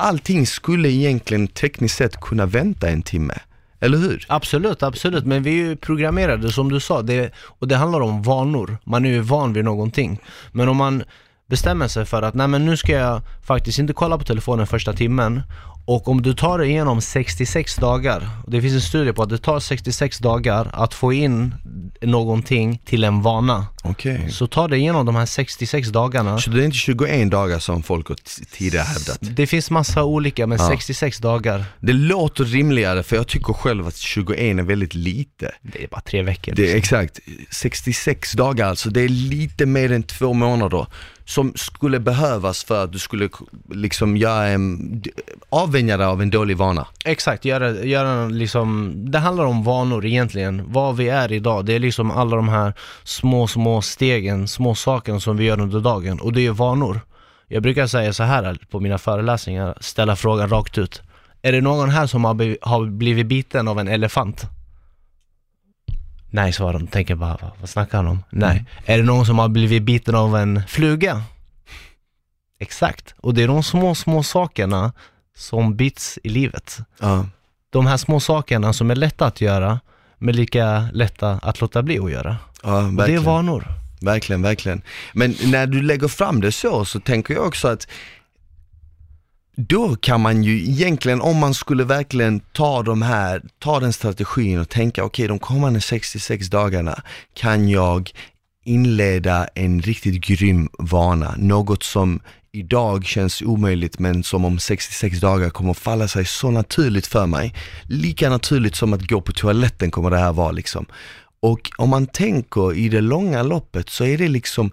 allting skulle egentligen tekniskt sett kunna vänta en timme. Eller hur? Absolut, absolut. Men vi är ju programmerade som du sa, det, och det handlar om vanor. Man är ju van vid någonting. Men om man bestämmer sig för att nej men nu ska jag faktiskt inte kolla på telefonen första timmen och om du tar dig igenom 66 dagar, det finns en studie på att det tar 66 dagar att få in någonting till en vana. Okej. Så ta dig igenom de här 66 dagarna. Så det är inte 21 dagar som folk har tidigare hävdat? Det finns massa olika, men Ja. 66 dagar, Det låter rimligare för jag tycker själv att 21 är väldigt lite. det är bara tre veckor. Det är liksom. exakt, 66 dagar alltså, det är lite mer än två månader som skulle behövas för att du skulle liksom göra en, avvänja dig av en dålig vana. Exakt, göra, göra liksom, det handlar om vanor egentligen. Vad vi är idag, det är liksom alla de här små, små stegen, små sakerna som vi gör under dagen. Och det är vanor. Jag brukar säga så här på mina föreläsningar, ställa frågan rakt ut. Är det någon här som har blivit, biten av en elefant? Nej, svarar de. Tänker bara, vad, vad snackar han om? Nej. Är det någon som har blivit biten av en fluga? Exakt. Och det är de små, små sakerna som bits i livet Ja, de här små sakerna som är lätta att göra, men lika lätta att låta bli att göra. ja Och det är vanor. Verkligen, verkligen. Men när du lägger fram det så, så tänker jag också att då kan man ju egentligen, om man skulle verkligen ta de här, ta den strategin och tänka, okej de kommande 66 dagarna kan jag inleda en riktigt grym vana, något som idag känns omöjligt men som om 66 dagar kommer falla sig så naturligt för mig. Lika naturligt som att gå på toaletten kommer det här vara liksom. Och om man tänker i det långa loppet så är det liksom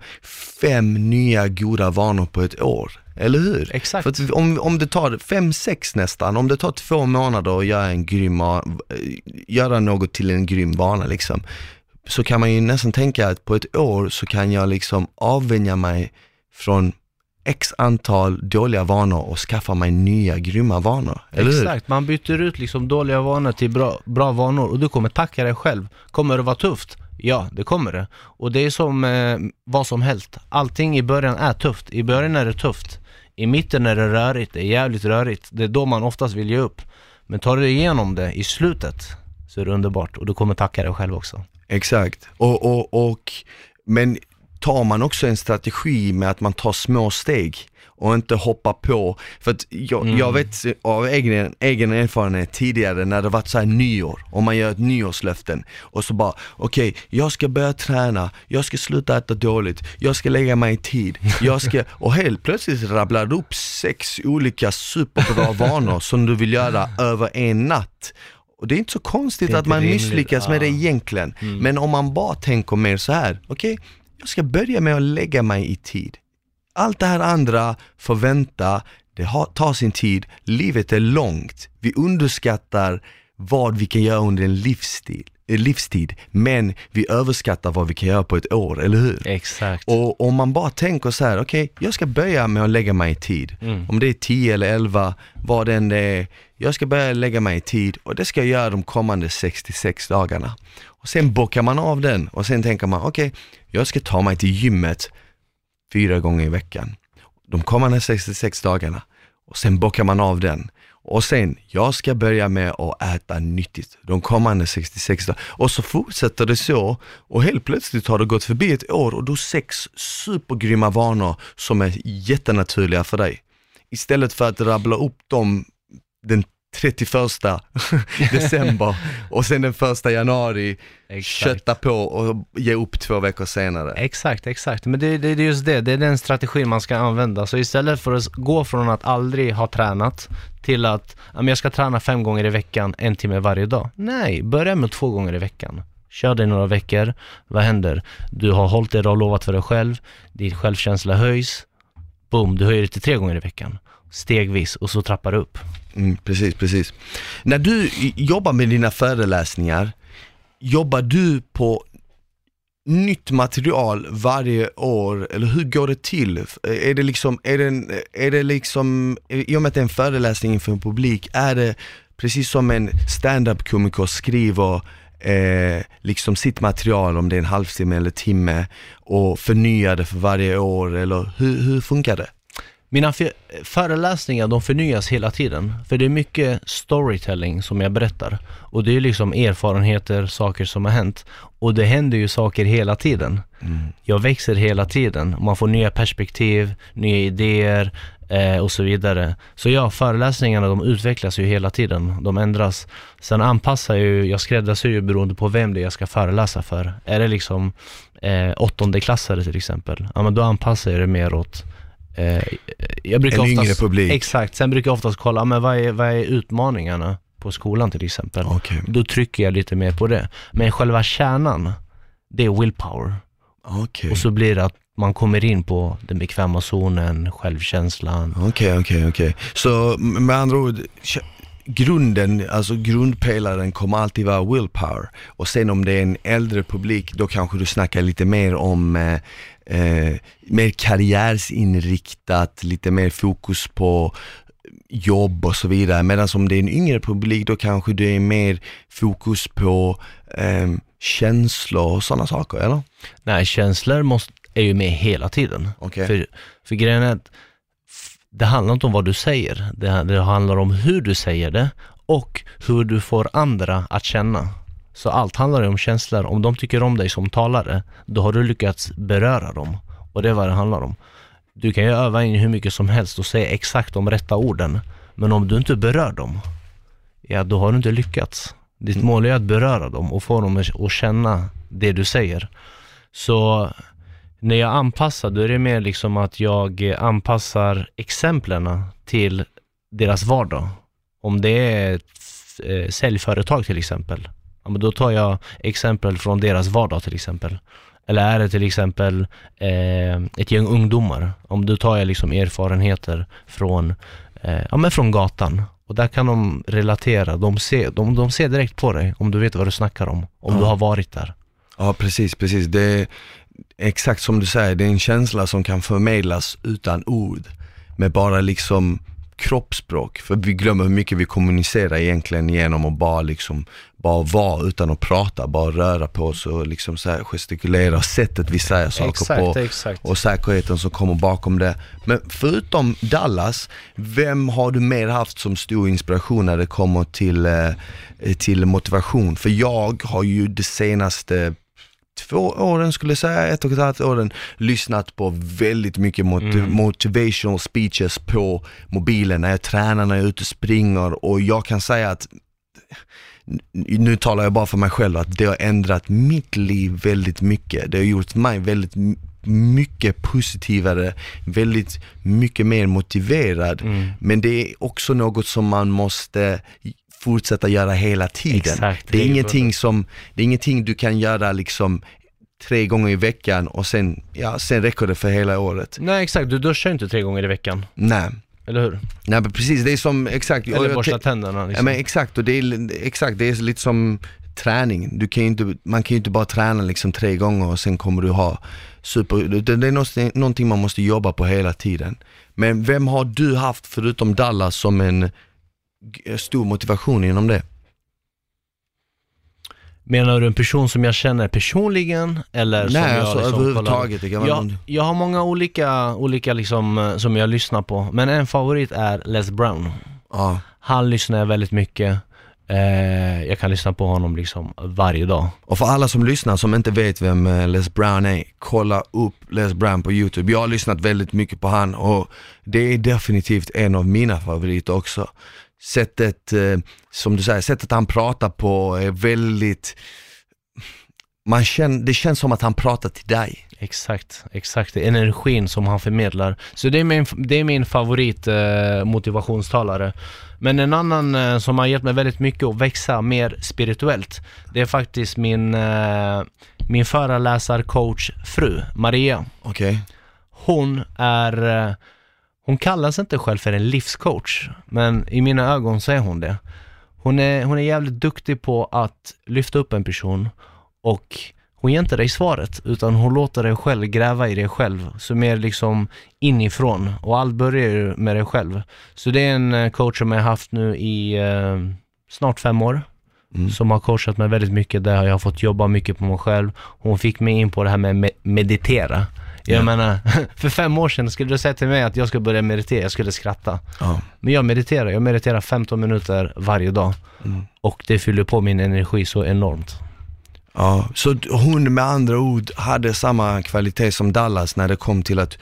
fem nya goda vanor på ett år. Eller hur? Exakt. För om, om det tar fem, sex nästan, om det tar två månader att göra, en grym, va- göra något till en grym vana liksom, så kan man ju nästan tänka att på ett år så kan jag liksom avvänja mig från x antal dåliga vanor och skaffa mig nya grymma vanor. Eller hur? Exakt, man byter ut liksom dåliga vanor till bra, bra vanor och du kommer tacka dig själv. Kommer det vara tufft? Ja, det kommer det. Och det är som eh, vad som helst. Allting i början är tufft. I början är det tufft. I mitten är det rörigt, det är jävligt rörigt. Det är då man oftast vill ge upp. Men tar du igenom det i slutet så är det underbart och du kommer tacka dig själv också. Exakt. Och, och, och, men tar man också en strategi med att man tar små steg och inte hoppar på, för att jag, jag vet av egen, egen erfarenhet tidigare när det varit så här nyår, om man gör ett nyårslöften och så bara, okej, jag ska börja träna, jag ska sluta äta dåligt, jag ska lägga mig i tid, jag ska, och helt plötsligt rabblar du upp sex olika superbra vanor som du vill göra över en natt. Och det är inte så konstigt är att inte man rimligt, misslyckas med det egentligen. Men om man bara tänker mer så här, okej, jag ska börja med att lägga mig i tid. Allt det här andra får vänta, det har, tar sin tid, livet är långt. Vi underskattar vad vi kan göra under en livsstil, livstid, men vi överskattar vad vi kan göra på ett år, eller hur? Exakt. Och om man bara tänker så här, okej, jag ska börja med att lägga mig i tid. Mm. Om det är 10 eller 11, vad det än är. Jag ska börja lägga mig i tid och det ska jag göra de kommande 66 dagarna. Och sen bockar man av den och sen tänker man, okej, jag ska ta mig till gymmet fyra gånger i veckan. De kommande 66 dagarna. Och sen bockar man av den. Och sen, jag ska börja med att äta nyttigt de kommande 66 dagarna. Och så fortsätter det så och helt plötsligt har det gått förbi ett år och du har sex supergrymma vanor som är jättenaturliga för dig. Istället för att rabbla upp dem den 31 december och sen den första januari Exakt. kötta på och ge upp två veckor senare. Exakt, exakt. Men det, det, det är just det, det är den strategin man ska använda. Så istället för att gå från att aldrig ha tränat till att jag ska träna fem gånger i veckan, en timme varje dag. Nej, börja med två gånger i veckan. Kör det några veckor, vad händer? Du har hållit det du har lovat för dig själv, din självkänsla höjs, boom, du höjer det till tre gånger i veckan. Stegvis och så trappar du upp. Mm, precis, precis. När du jobbar med dina föreläsningar, jobbar du på nytt material varje år, eller hur går det till? Är det liksom, är det, en- är det liksom, i och med att det är en föreläsning inför en publik, är det precis som en stand-up-komiker skriver eh, liksom sitt material, om det är en halvtimme eller timme, och förnyar det för varje år, eller hur, hur funkar det? Mina föreläsningar de förnyas hela tiden. För det är mycket storytelling som jag berättar. Och det är liksom erfarenheter, saker som har hänt. Och det händer ju saker hela tiden. Jag växer hela tiden. Man får nya perspektiv, nya idéer. eh, och så vidare. Så ja, föreläsningarna de utvecklas ju hela tiden, de ändras. Sen anpassar jag ju, jag skräddarsyr ju beroende på vem det är jag ska föreläsa för. Är det liksom eh, åttondeklassare till exempel, ja men då anpassar jag det mer åt eh, jag brukar En oftast, yngre publik. Exakt, sen brukar jag oftast kolla, men vad är, vad är utmaningarna på skolan till exempel? Okej, Då trycker jag lite mer på det. Men själva kärnan, det är willpower. okej. Och så blir det att man kommer in på den bekväma zonen, självkänslan. Okej, okej, okej. Så m- med andra ord, grunden, alltså grundpelaren kommer alltid vara willpower. Och sen om det är en äldre publik, då kanske du snackar lite mer om eh, eh, mer karriärsinriktat, lite mer fokus på jobb och så vidare. Medan om det är en yngre publik, då kanske det är mer fokus på eh, känslor och sådana saker, eller? Nej, känslor måste, är ju med hela tiden. Okej. För, för grejen är att det handlar inte om vad du säger, det, det handlar om hur du säger det och hur du får andra att känna. Så allt handlar om känslor. Om de tycker om dig som talare, då har du lyckats beröra dem. Och det är vad det handlar om. Du kan ju öva in hur mycket som helst och säga exakt de rätta orden. Men om du inte berör dem, ja då har du inte lyckats. Ditt mål är att beröra dem och få dem att känna det du säger. Så när jag anpassar, då är det mer liksom att jag anpassar exemplen till deras vardag. Om det är ett eh, säljföretag till exempel, ja, men då tar jag exempel från deras vardag till exempel. Eller är det till exempel eh, ett gäng ungdomar, om då tar jag liksom erfarenheter från, eh, ja, men från gatan. Och där kan de relatera, de ser, de, de ser direkt på dig om du vet vad du snackar om, om Ja. du har varit där. Ja precis, precis. Det exakt som du säger, det är en känsla som kan förmedlas utan ord. Med bara liksom kroppsspråk. För vi glömmer hur mycket vi kommunicerar egentligen genom att bara liksom, bara vara utan att prata, bara röra på oss och liksom så gestikulera, sättet vi säger saker på exakt. och säkerheten som kommer bakom det. Men förutom Dallas, vem har du mer haft som stor inspiration när det kommer till, eh, till motivation? För jag har ju det senaste två åren skulle jag säga, ett och ett halvt åren, lyssnat på väldigt mycket mot- Mm. motivational speeches på mobilen när jag tränar, när jag är ute och springer och jag kan säga att nu talar jag bara för mig själv, att det har ändrat mitt liv väldigt mycket. Det har gjort mig väldigt mycket positivare, väldigt mycket mer motiverad. Mm. Men det är också något som man måste fortsätta göra hela tiden. Exakt, det, är ingenting som, det är ingenting du kan göra liksom tre gånger i veckan och sen, ja, sen räcker det för hela året. Nej exakt, du duschar inte tre gånger i veckan, Nej, eller hur? nej men precis, det är som, exakt. Eller borsta tänderna Ja liksom. men exakt, och det är, exakt, det är lite som träning. Du kan inte, man kan ju inte bara träna liksom tre gånger och sen kommer du ha super, det, är någonting, man måste jobba på hela tiden. Men vem har du haft förutom Dallas som en stor motivation inom det? Menar du en person som jag känner personligen eller som Nej jag alltså liksom överhuvudtaget. Det kan vara Jag, någon- jag har många olika, olika liksom, eh, som jag lyssnar på, men en favorit är Les Brown. ja. Han lyssnar jag väldigt mycket. Eh, jag kan lyssna på honom liksom varje dag. Och för alla som lyssnar som inte vet vem eh, Les Brown är, kolla upp Les Brown på YouTube. Jag har lyssnat väldigt mycket på han och det är definitivt en av mina favoriter också. Sättet, eh, som du säger, sättet han pratar på är väldigt, man känner, det känns som att han pratar till dig. Exakt, exakt. Energin som han förmedlar. Så det är min, det är min favorit eh, motivationstalare. Men en annan eh, som har hjälpt mig väldigt mycket att växa mer spirituellt, det är faktiskt min, eh, min föreläsarcoach fru, Maria. Okej? Hon är, eh, hon kallar sig inte själv för en livscoach, men i mina ögon så är hon det. Hon är, hon är jävligt duktig på att lyfta upp en person och hon ger inte dig svaret, utan hon låter dig själv gräva i dig själv, så mer liksom inifrån. Och allt börjar ju med dig själv. Så det är en eh, coach som jag har haft nu i eh, snart fem år, Mm. som har coachat mig väldigt mycket, där jag har fått jobba mycket på mig själv. Hon fick mig in på det här med me- meditera. Jag Ja. menar, för fem år sedan skulle du säga till mig att jag skulle börja meditera, jag skulle skratta. Ja. Men jag mediterar, jag mediterar 15 minuter varje dag. Mm. Och det fyller på min energi så enormt. Ja, så hon med andra ord hade samma kvalitet som Dallas när det kom till att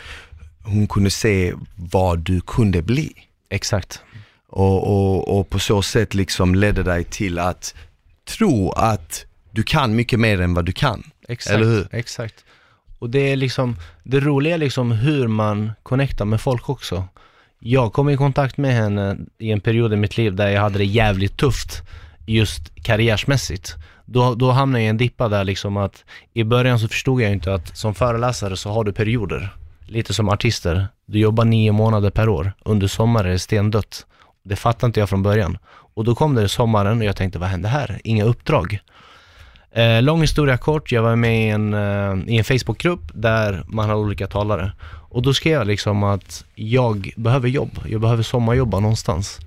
hon kunde se vad du kunde bli. Exakt. Och, och, och på så sätt liksom ledde dig till att tro att du kan mycket mer än vad du kan. Exakt, Eller hur? exakt. Och det är liksom, det roliga är liksom hur man connectar med folk också. Jag kom i kontakt med henne i en period i mitt liv där jag hade det jävligt tufft just karriärsmässigt. Då, då hamnade jag i en dippa där liksom att i början så förstod jag inte att som föreläsare så har du perioder. Lite som artister. Du jobbar nio månader per år. Under sommaren är det stendött. Det fattade inte jag från början. Och då kom det sommaren och jag tänkte, vad hände här? Inga uppdrag. Eh, lång historia kort, jag var med i en, eh, i en Facebookgrupp där man har olika talare. Och då skrev jag liksom att jag behöver jobb, jag behöver sommarjobba någonstans.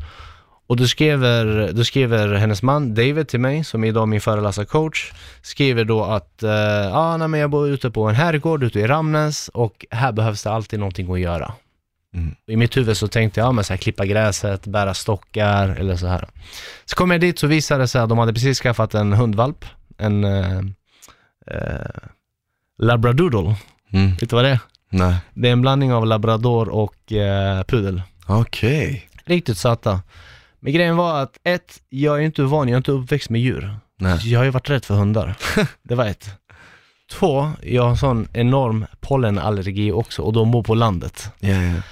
Och då skriver, då skriver hennes man David till mig, som är idag min föreläsarcoach, skriver då att eh, ah, nej, men jag bor ute på en herrgård ute i Ramnäs och här behövs det alltid någonting att göra. Mm. I mitt huvud så tänkte jag, ja, men så här, klippa gräset, bära stockar eller så här. Så kom jag dit så visade det sig att de hade precis skaffat en hundvalp, en eh, eh, labradoodle. Mm. Vet du vad det är? Nej. Det är en blandning av labrador och eh, pudel. Okej. Riktigt söta. Men grejen var att ett, jag är inte van, jag är inte uppväxt med djur. Nej. Så jag har ju varit rädd för hundar. Det var ett. Två, jag har en sån enorm pollenallergi också och de bor på landet. Ja, ja.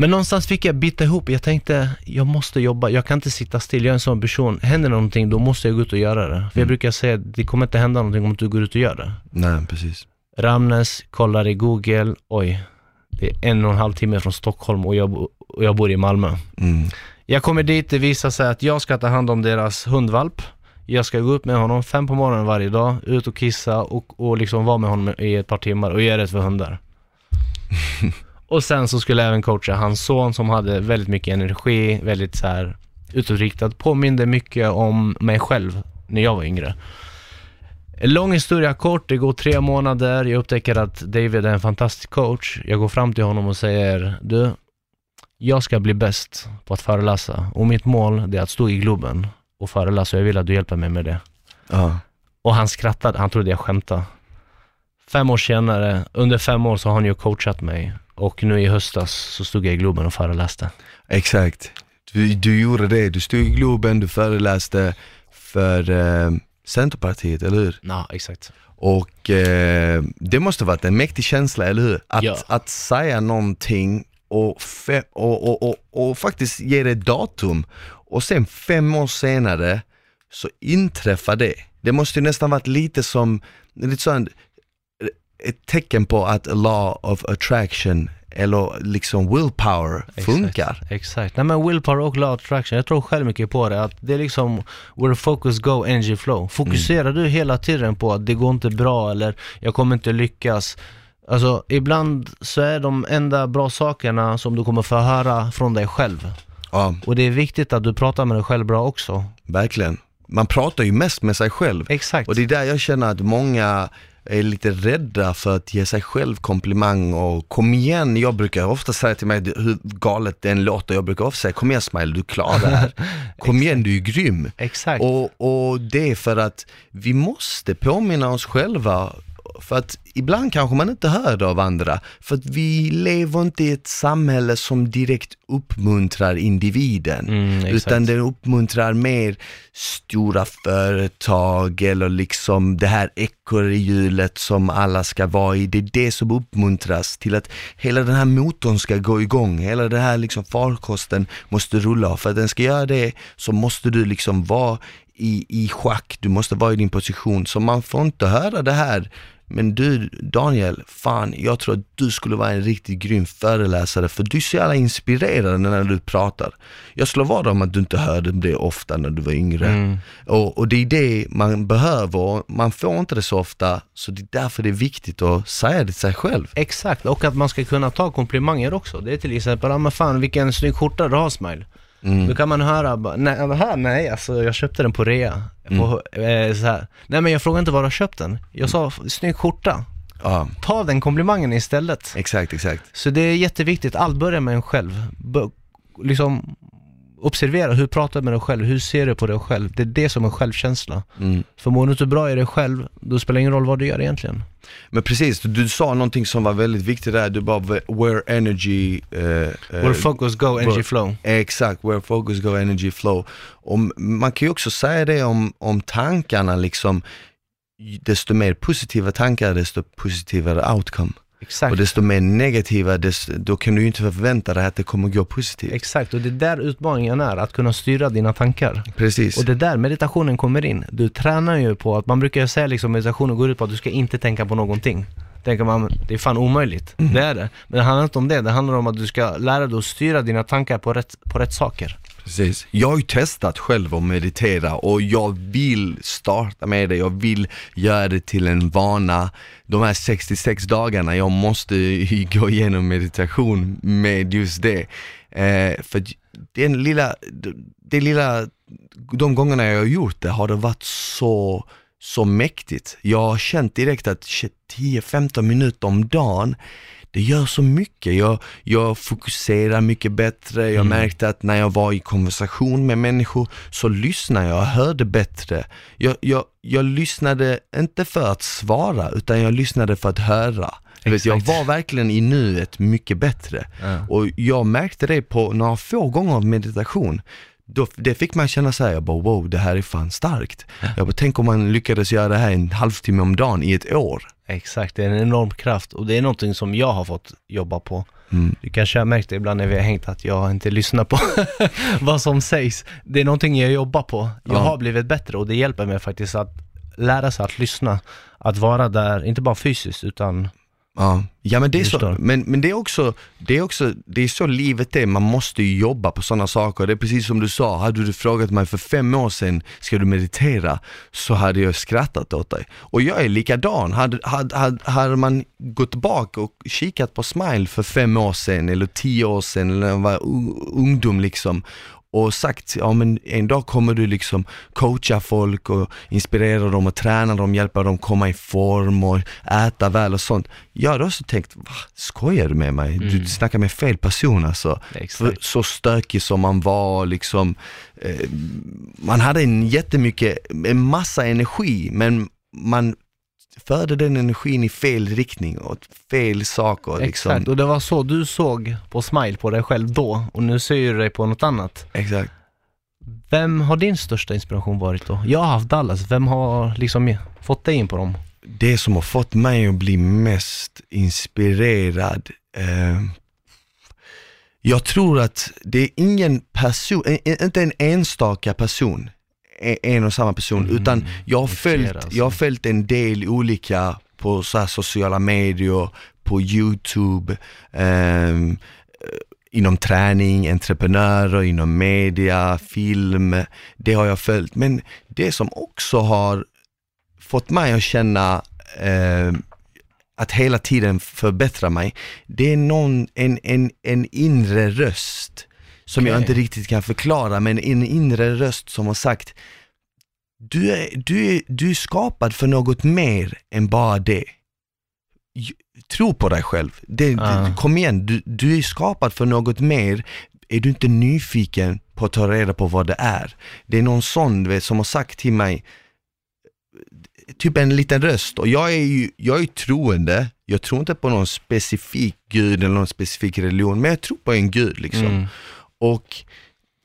Men någonstans fick jag bita ihop, jag tänkte jag måste jobba, jag kan inte sitta still, jag är en sån person. Händer någonting då måste jag gå ut och göra det. För jag Mm. brukar säga det kommer inte hända någonting om du går ut och gör det. Nej, precis. Ramnäs, kollar i google, oj, det är en och en halv timme från Stockholm och jag, och jag bor i Malmö. Mm. Jag kommer dit, det visar sig att jag ska ta hand om deras hundvalp. Jag ska gå upp med honom fem på morgonen varje dag, ut och kissa och, och liksom vara med honom i ett par timmar och göra rätt för hundar. och sen så skulle jag även coacha hans son som hade väldigt mycket energi, väldigt så här utåtriktad, påminde mycket om mig själv när jag var yngre. Lång historia kort, det går tre månader, jag upptäcker att David är en fantastisk coach. Jag går fram till honom och säger, du, jag ska bli bäst på att föreläsa och mitt mål är att stå i Globen och föreläsa och jag vill att du hjälper mig med det. Ja. Och han skrattade, han trodde jag skämtade. Fem år senare, under fem år så har han ju coachat mig och nu i höstas så stod jag i Globen och föreläste. Exakt. Du, du gjorde det, du stod i Globen, du föreläste för eh, Centerpartiet, eller hur? Ja, exakt. Och eh, det måste varit en mäktig känsla, eller hur? Att, Ja. att säga någonting och, fe- och, och, och, och faktiskt ge det datum och sen fem år senare så inträffar det. Det måste ju nästan varit lite som, lite sån, ett tecken på att law of attraction eller liksom willpower funkar. Exakt, exakt. Nej men willpower och law of attraction, jag tror själv mycket på det. Att det är liksom where focus go, energy flow. Fokuserar du hela tiden på att det går inte bra eller jag kommer inte lyckas. Alltså ibland så är de enda bra sakerna som du kommer få höra från dig själv. Ja, Och det är viktigt att du pratar med dig själv bra också. verkligen. Man pratar ju mest med sig själv. Exakt. Och det är där jag känner att många är lite rädda för att ge sig själv komplimang och kom igen, jag brukar ofta säga till mig hur galet det än låter, jag brukar ofta säga kom igen Smile, du klarar det här. Kom igen, du är grym. Exakt. Och, och det är för att vi måste påminna oss själva för att ibland kanske man inte hör det av andra, för att vi lever inte i ett samhälle som direkt uppmuntrar individen, Mm, utan det uppmuntrar mer stora företag eller liksom det här ekorrhjulet som alla ska vara i. Det är det som uppmuntras till att hela den här motorn ska gå igång, hela den här liksom farkosten måste rulla. För att den ska göra det så måste du liksom vara i, i schack, du måste vara i din position. Så man får inte höra det här men du Daniel, fan jag tror att du skulle vara en riktigt grym föreläsare för du är så jävla inspirerande när du pratar. Jag slår vad om att du inte hörde det ofta när du var yngre. Mm. Och, och det är det man behöver man får inte det så ofta så det är därför det är viktigt att säga det till sig själv. Exakt, och att man ska kunna ta komplimanger också. Det är till exempel, ja men fan vilken snygg skjorta du har Smile. Mm. Då kan man höra, bara, nej, här, nej alltså jag köpte den på rea. På, eh, så här. Nej men jag frågade inte var har köpt den. Jag sa, snygg skjorta. Ja, Ta den komplimangen istället. exakt, exakt. Så det är jätteviktigt, allt börjar med en själv. B- liksom, observera, hur pratar du med dig själv? Hur ser du på dig själv? Det är det som är självkänsla. Mm. För mår du inte bra i dig själv, då spelar det ingen roll vad du gör egentligen. Men precis, du, du sa någonting som var väldigt viktigt där, du bara where energy... eh, Where focus go, energy where- flow. Exakt, where focus go, energy flow. Och man kan ju också säga det om, om tankarna liksom, desto mer positiva tankar, desto positivare outcome. Exakt. Och desto mer negativa, desto, då kan du ju inte förvänta dig att det kommer gå positivt. Exakt, och det är där utmaningen är, att kunna styra dina tankar. Precis. Och det är där meditationen kommer in. Du tränar ju på att, man brukar säga liksom meditationen går ut på att du ska inte tänka på någonting. Tänker man, det är fan omöjligt. Mm. Det är det. Men det handlar inte om det, det handlar om att du ska lära dig att styra dina tankar på rätt, på rätt saker. Precis. Jag har ju testat själv att meditera och jag vill starta med det, jag vill göra det till en vana. De här 66 dagarna, jag måste gå igenom meditation med just det. Eh, för den lilla, det lilla, de gångerna jag har gjort det har det varit så, så mäktigt. Jag har känt direkt att 10-15 minuter om dagen det gör så mycket. Jag, jag fokuserar mycket bättre. Jag märkte att när jag var i konversation med människor så lyssnade jag och hörde bättre. Jag, jag, jag lyssnade inte för att svara utan jag lyssnade för att höra. Vet, jag var verkligen i nuet mycket bättre. Ja. Och jag märkte det på några få gånger av meditation. Då, det fick man känna så här, jag bara wow, det här är fan starkt. Jag bara, tänk om man lyckades göra det här en halvtimme om dagen i ett år. Exakt, det är en enorm kraft och det är någonting som jag har fått jobba på. Mm. Du kanske har märkt det ibland när vi har hängt att jag inte lyssnar på vad som sägs. Det är någonting jag jobbar på. Jag Ja. har blivit bättre och det hjälper mig faktiskt att lära sig att lyssna. Att vara där, inte bara fysiskt utan Ja, ja men, det är så, men, men det är också, det är också, det är så livet är, man måste ju jobba på sådana saker. Det är precis som du sa, hade du frågat mig för fem år sedan, ska du meditera? Så hade jag skrattat åt dig. Och jag är likadan, hade, hade, hade, hade man gått tillbaka och kikat på Smile för fem år sedan, eller tio år sedan, eller när jag var ungdom liksom, och sagt, ja men en dag kommer du liksom coacha folk och inspirera dem och träna dem, hjälpa dem komma i form och äta väl och sånt. Jag hade också tänkt, va, skojar du med mig? Du snackar med fel person alltså. För, så stökig som man var liksom, eh, man hade en jättemycket, en massa energi men man förde den energin i fel riktning och fel saker liksom. Exakt, och det var så du såg på Smile på dig själv då och nu ser du dig på något annat. Exakt. Vem har din största inspiration varit då? Jag har haft Dallas, vem har liksom fått dig in på dem? det som har fått mig att bli mest inspirerad, eh, jag tror att det är ingen person, inte en enstaka person, en- och samma person, Mm, utan jag har, följt, alltså. jag har följt en del olika på så sociala medier, på YouTube, ehm, inom träning, entreprenörer, inom media, film, det har jag följt. Men det som också har fått mig att känna eh, att hela tiden förbättra mig, det är någon, en, en, en inre röst som jag Okej. inte riktigt kan förklara, men en inre röst som har sagt du är, du, är, du är skapad för något mer än bara det. Tro på dig själv. Det, det, kom igen, du, du är skapad för något mer. Är du inte nyfiken på att ta reda på vad det är? Det är någon sån vet, som har sagt till mig, typ en liten röst och jag är ju, jag är troende, jag tror inte på någon specifik gud eller någon specifik religion, men jag tror på en gud liksom. Mm. Och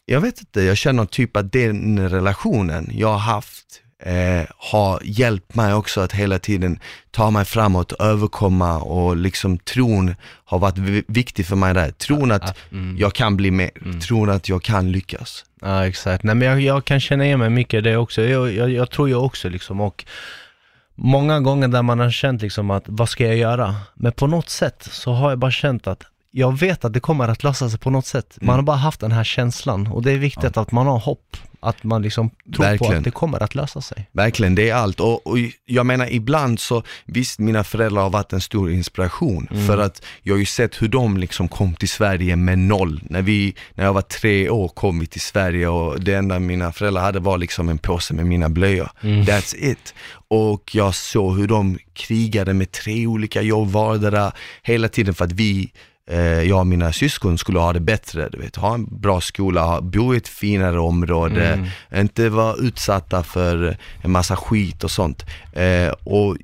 jag vet inte, jag känner typ att den relationen jag har haft eh, har hjälpt mig också att hela tiden ta mig framåt, överkomma och liksom tron har varit vi- viktig för mig där. Tron att Mm. jag kan bli mer, tron att jag kan lyckas. Ja exakt, nej men jag, jag kan känna igen mig mycket i det också. Jag, jag, jag tror jag också liksom och många gånger där man har känt liksom att vad ska jag göra? Men på något sätt så har jag bara känt att jag vet att det kommer att lösa sig på något sätt. Man har bara haft den här känslan och det är viktigt att man har hopp. Att man liksom tror på Verkligen. att det kommer att lösa sig. Verkligen, det är allt. Och, och jag menar ibland så, visst mina föräldrar har varit en stor inspiration för att jag har ju sett hur de liksom kom till Sverige med noll. När, vi, när jag var tre år kom vi till Sverige och det enda mina föräldrar hade var liksom en påse med mina blöjor. That's it. Och jag såg hur de krigade med tre olika jobb vardera hela tiden för att vi jag och mina syskon skulle ha det bättre, du vet, ha en bra skola, bo i ett finare område, Mm. inte vara utsatta för en massa skit och sånt. Eh, och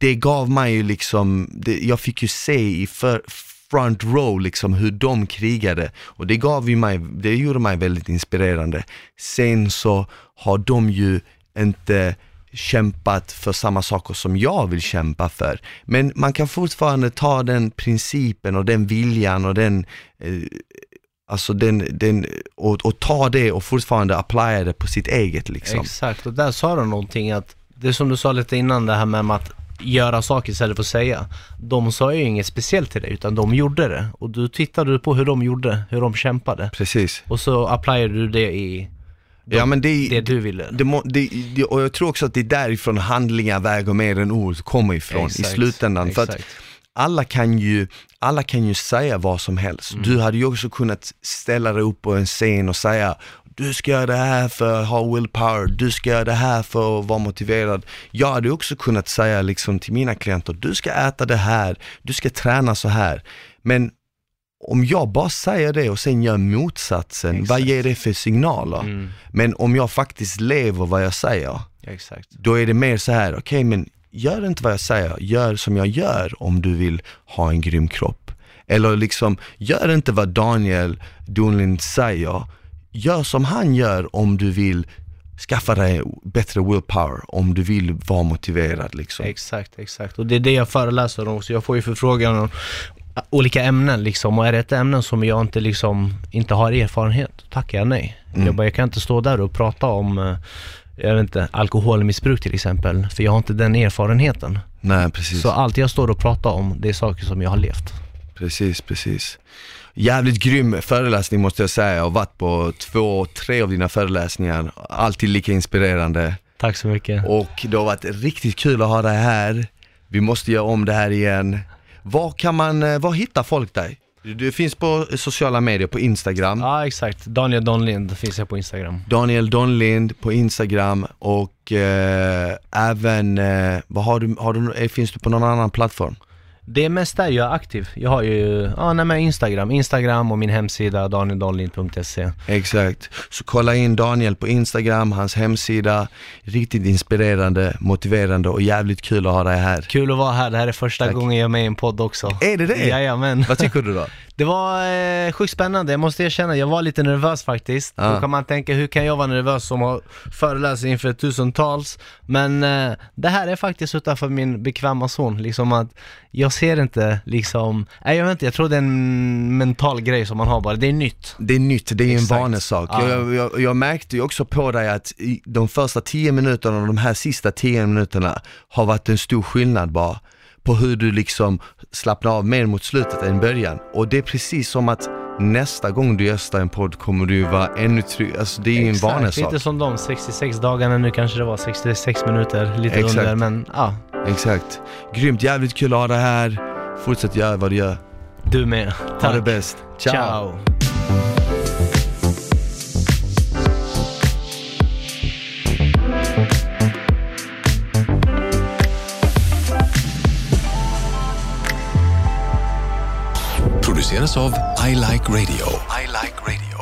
det gav mig ju liksom, det, jag fick ju se i för, front row liksom hur de krigade och det gav ju mig, det gjorde mig väldigt inspirerande. Sen så har de ju inte kämpat för samma saker som jag vill kämpa för. Men man kan fortfarande ta den principen och den viljan och den eh, Alltså den, den och, och ta det och fortfarande applya det på sitt eget liksom. Exakt, och där sa du någonting att, det är som du sa lite innan det här med att göra saker istället för att säga. De sa ju inget speciellt till dig, utan de gjorde det. Och du tittade på hur de gjorde, hur de kämpade. Precis. Och så applyade du det i de, Ja men det, det du ville. det, det, det, och jag tror också att det är därifrån handlingar väger mer än ord kommer ifrån i Exakt, slutändan. För att alla kan ju, alla kan ju säga vad som helst. Mm. Du hade ju också kunnat ställa dig upp på en scen och säga du ska göra det här för att ha willpower, du ska göra det här för att vara motiverad. Jag hade också kunnat säga liksom till mina klienter, du ska äta det här, du ska träna så här. Men om jag bara säger det och sen gör motsatsen, vad Exakt. ger det för signaler? Mm, Men om jag faktiskt lever vad jag säger, exakt. då är det mer så här, okej men gör inte vad jag säger, gör som jag gör om du vill ha en grym kropp. Eller liksom, gör inte vad Daniel Donlind säger, gör som han gör om du vill skaffa dig bättre willpower, om du vill vara motiverad liksom. Exakt, exakt. Och det är det jag föreläser om också. Jag får ju förfrågan om olika ämnen liksom. Och är det ett ämne som jag inte liksom, inte har erfarenhet, tackar jag nej. Mm. Jag bara, jag kan inte stå där och prata om, eh, jag vet inte, alkoholmissbruk till exempel. För jag har inte den erfarenheten. Nej precis, Så allt jag står och pratar om, det är saker som jag har levt. precis, precis. Jävligt grym föreläsning måste jag säga, jag har varit på två, tre av dina föreläsningar, alltid lika inspirerande. Tack så mycket. Och det har varit riktigt kul att ha dig här. Vi måste göra om det här igen. Var kan man, eh, var hittar folk dig? Du finns på sociala medier, på Instagram. Ja, exakt. Daniel Donlind finns jag på Instagram. Daniel Donlind på Instagram och eh, även, eh, vad har du, har du, eh, finns du på någon annan plattform? Det är mest där jag är aktiv. Jag har ju, ja nej men Instagram. Instagram och min hemsida danieldonlind.se. Exakt. Så kolla in Daniel på Instagram, hans hemsida. Riktigt inspirerande, motiverande och jävligt kul att ha dig här. Kul att vara här. Det här är första Tack. gången jag är med i en podd också. Är det det? Jajamän. Vad tycker du då? Det var eh, sjukt spännande, jag måste erkänna, jag var lite nervös faktiskt. Ja. Då kan man tänka, hur kan jag vara nervös som har föreläst inför tusentals? Men eh, det här är faktiskt utanför min bekväma zon, liksom att jag ser inte liksom, nej jag vet inte, jag tror det är en mental grej som man har bara, det är nytt. Det är nytt, det är en Exakt. vanesak. Ja. Jag, jag, jag märkte ju också på dig att de första 10 minuterna och de här sista 10 minuterna har varit en stor skillnad bara på hur du liksom slappnar av mer mot slutet än början. Och det är precis som att nästa gång du gästar en podd kommer du vara ännu tryggare, alltså det är ju en vanesak. Lite som de 66 dagarna, nu kanske det var 66 minuter, lite Exakt. under, men ja, Exakt. Grymt, jävligt kul att ha dig här. Fortsätt göra vad du gör. du med. Ha det bäst. Ciao. Ciao. Av I Like Radio. I like radio.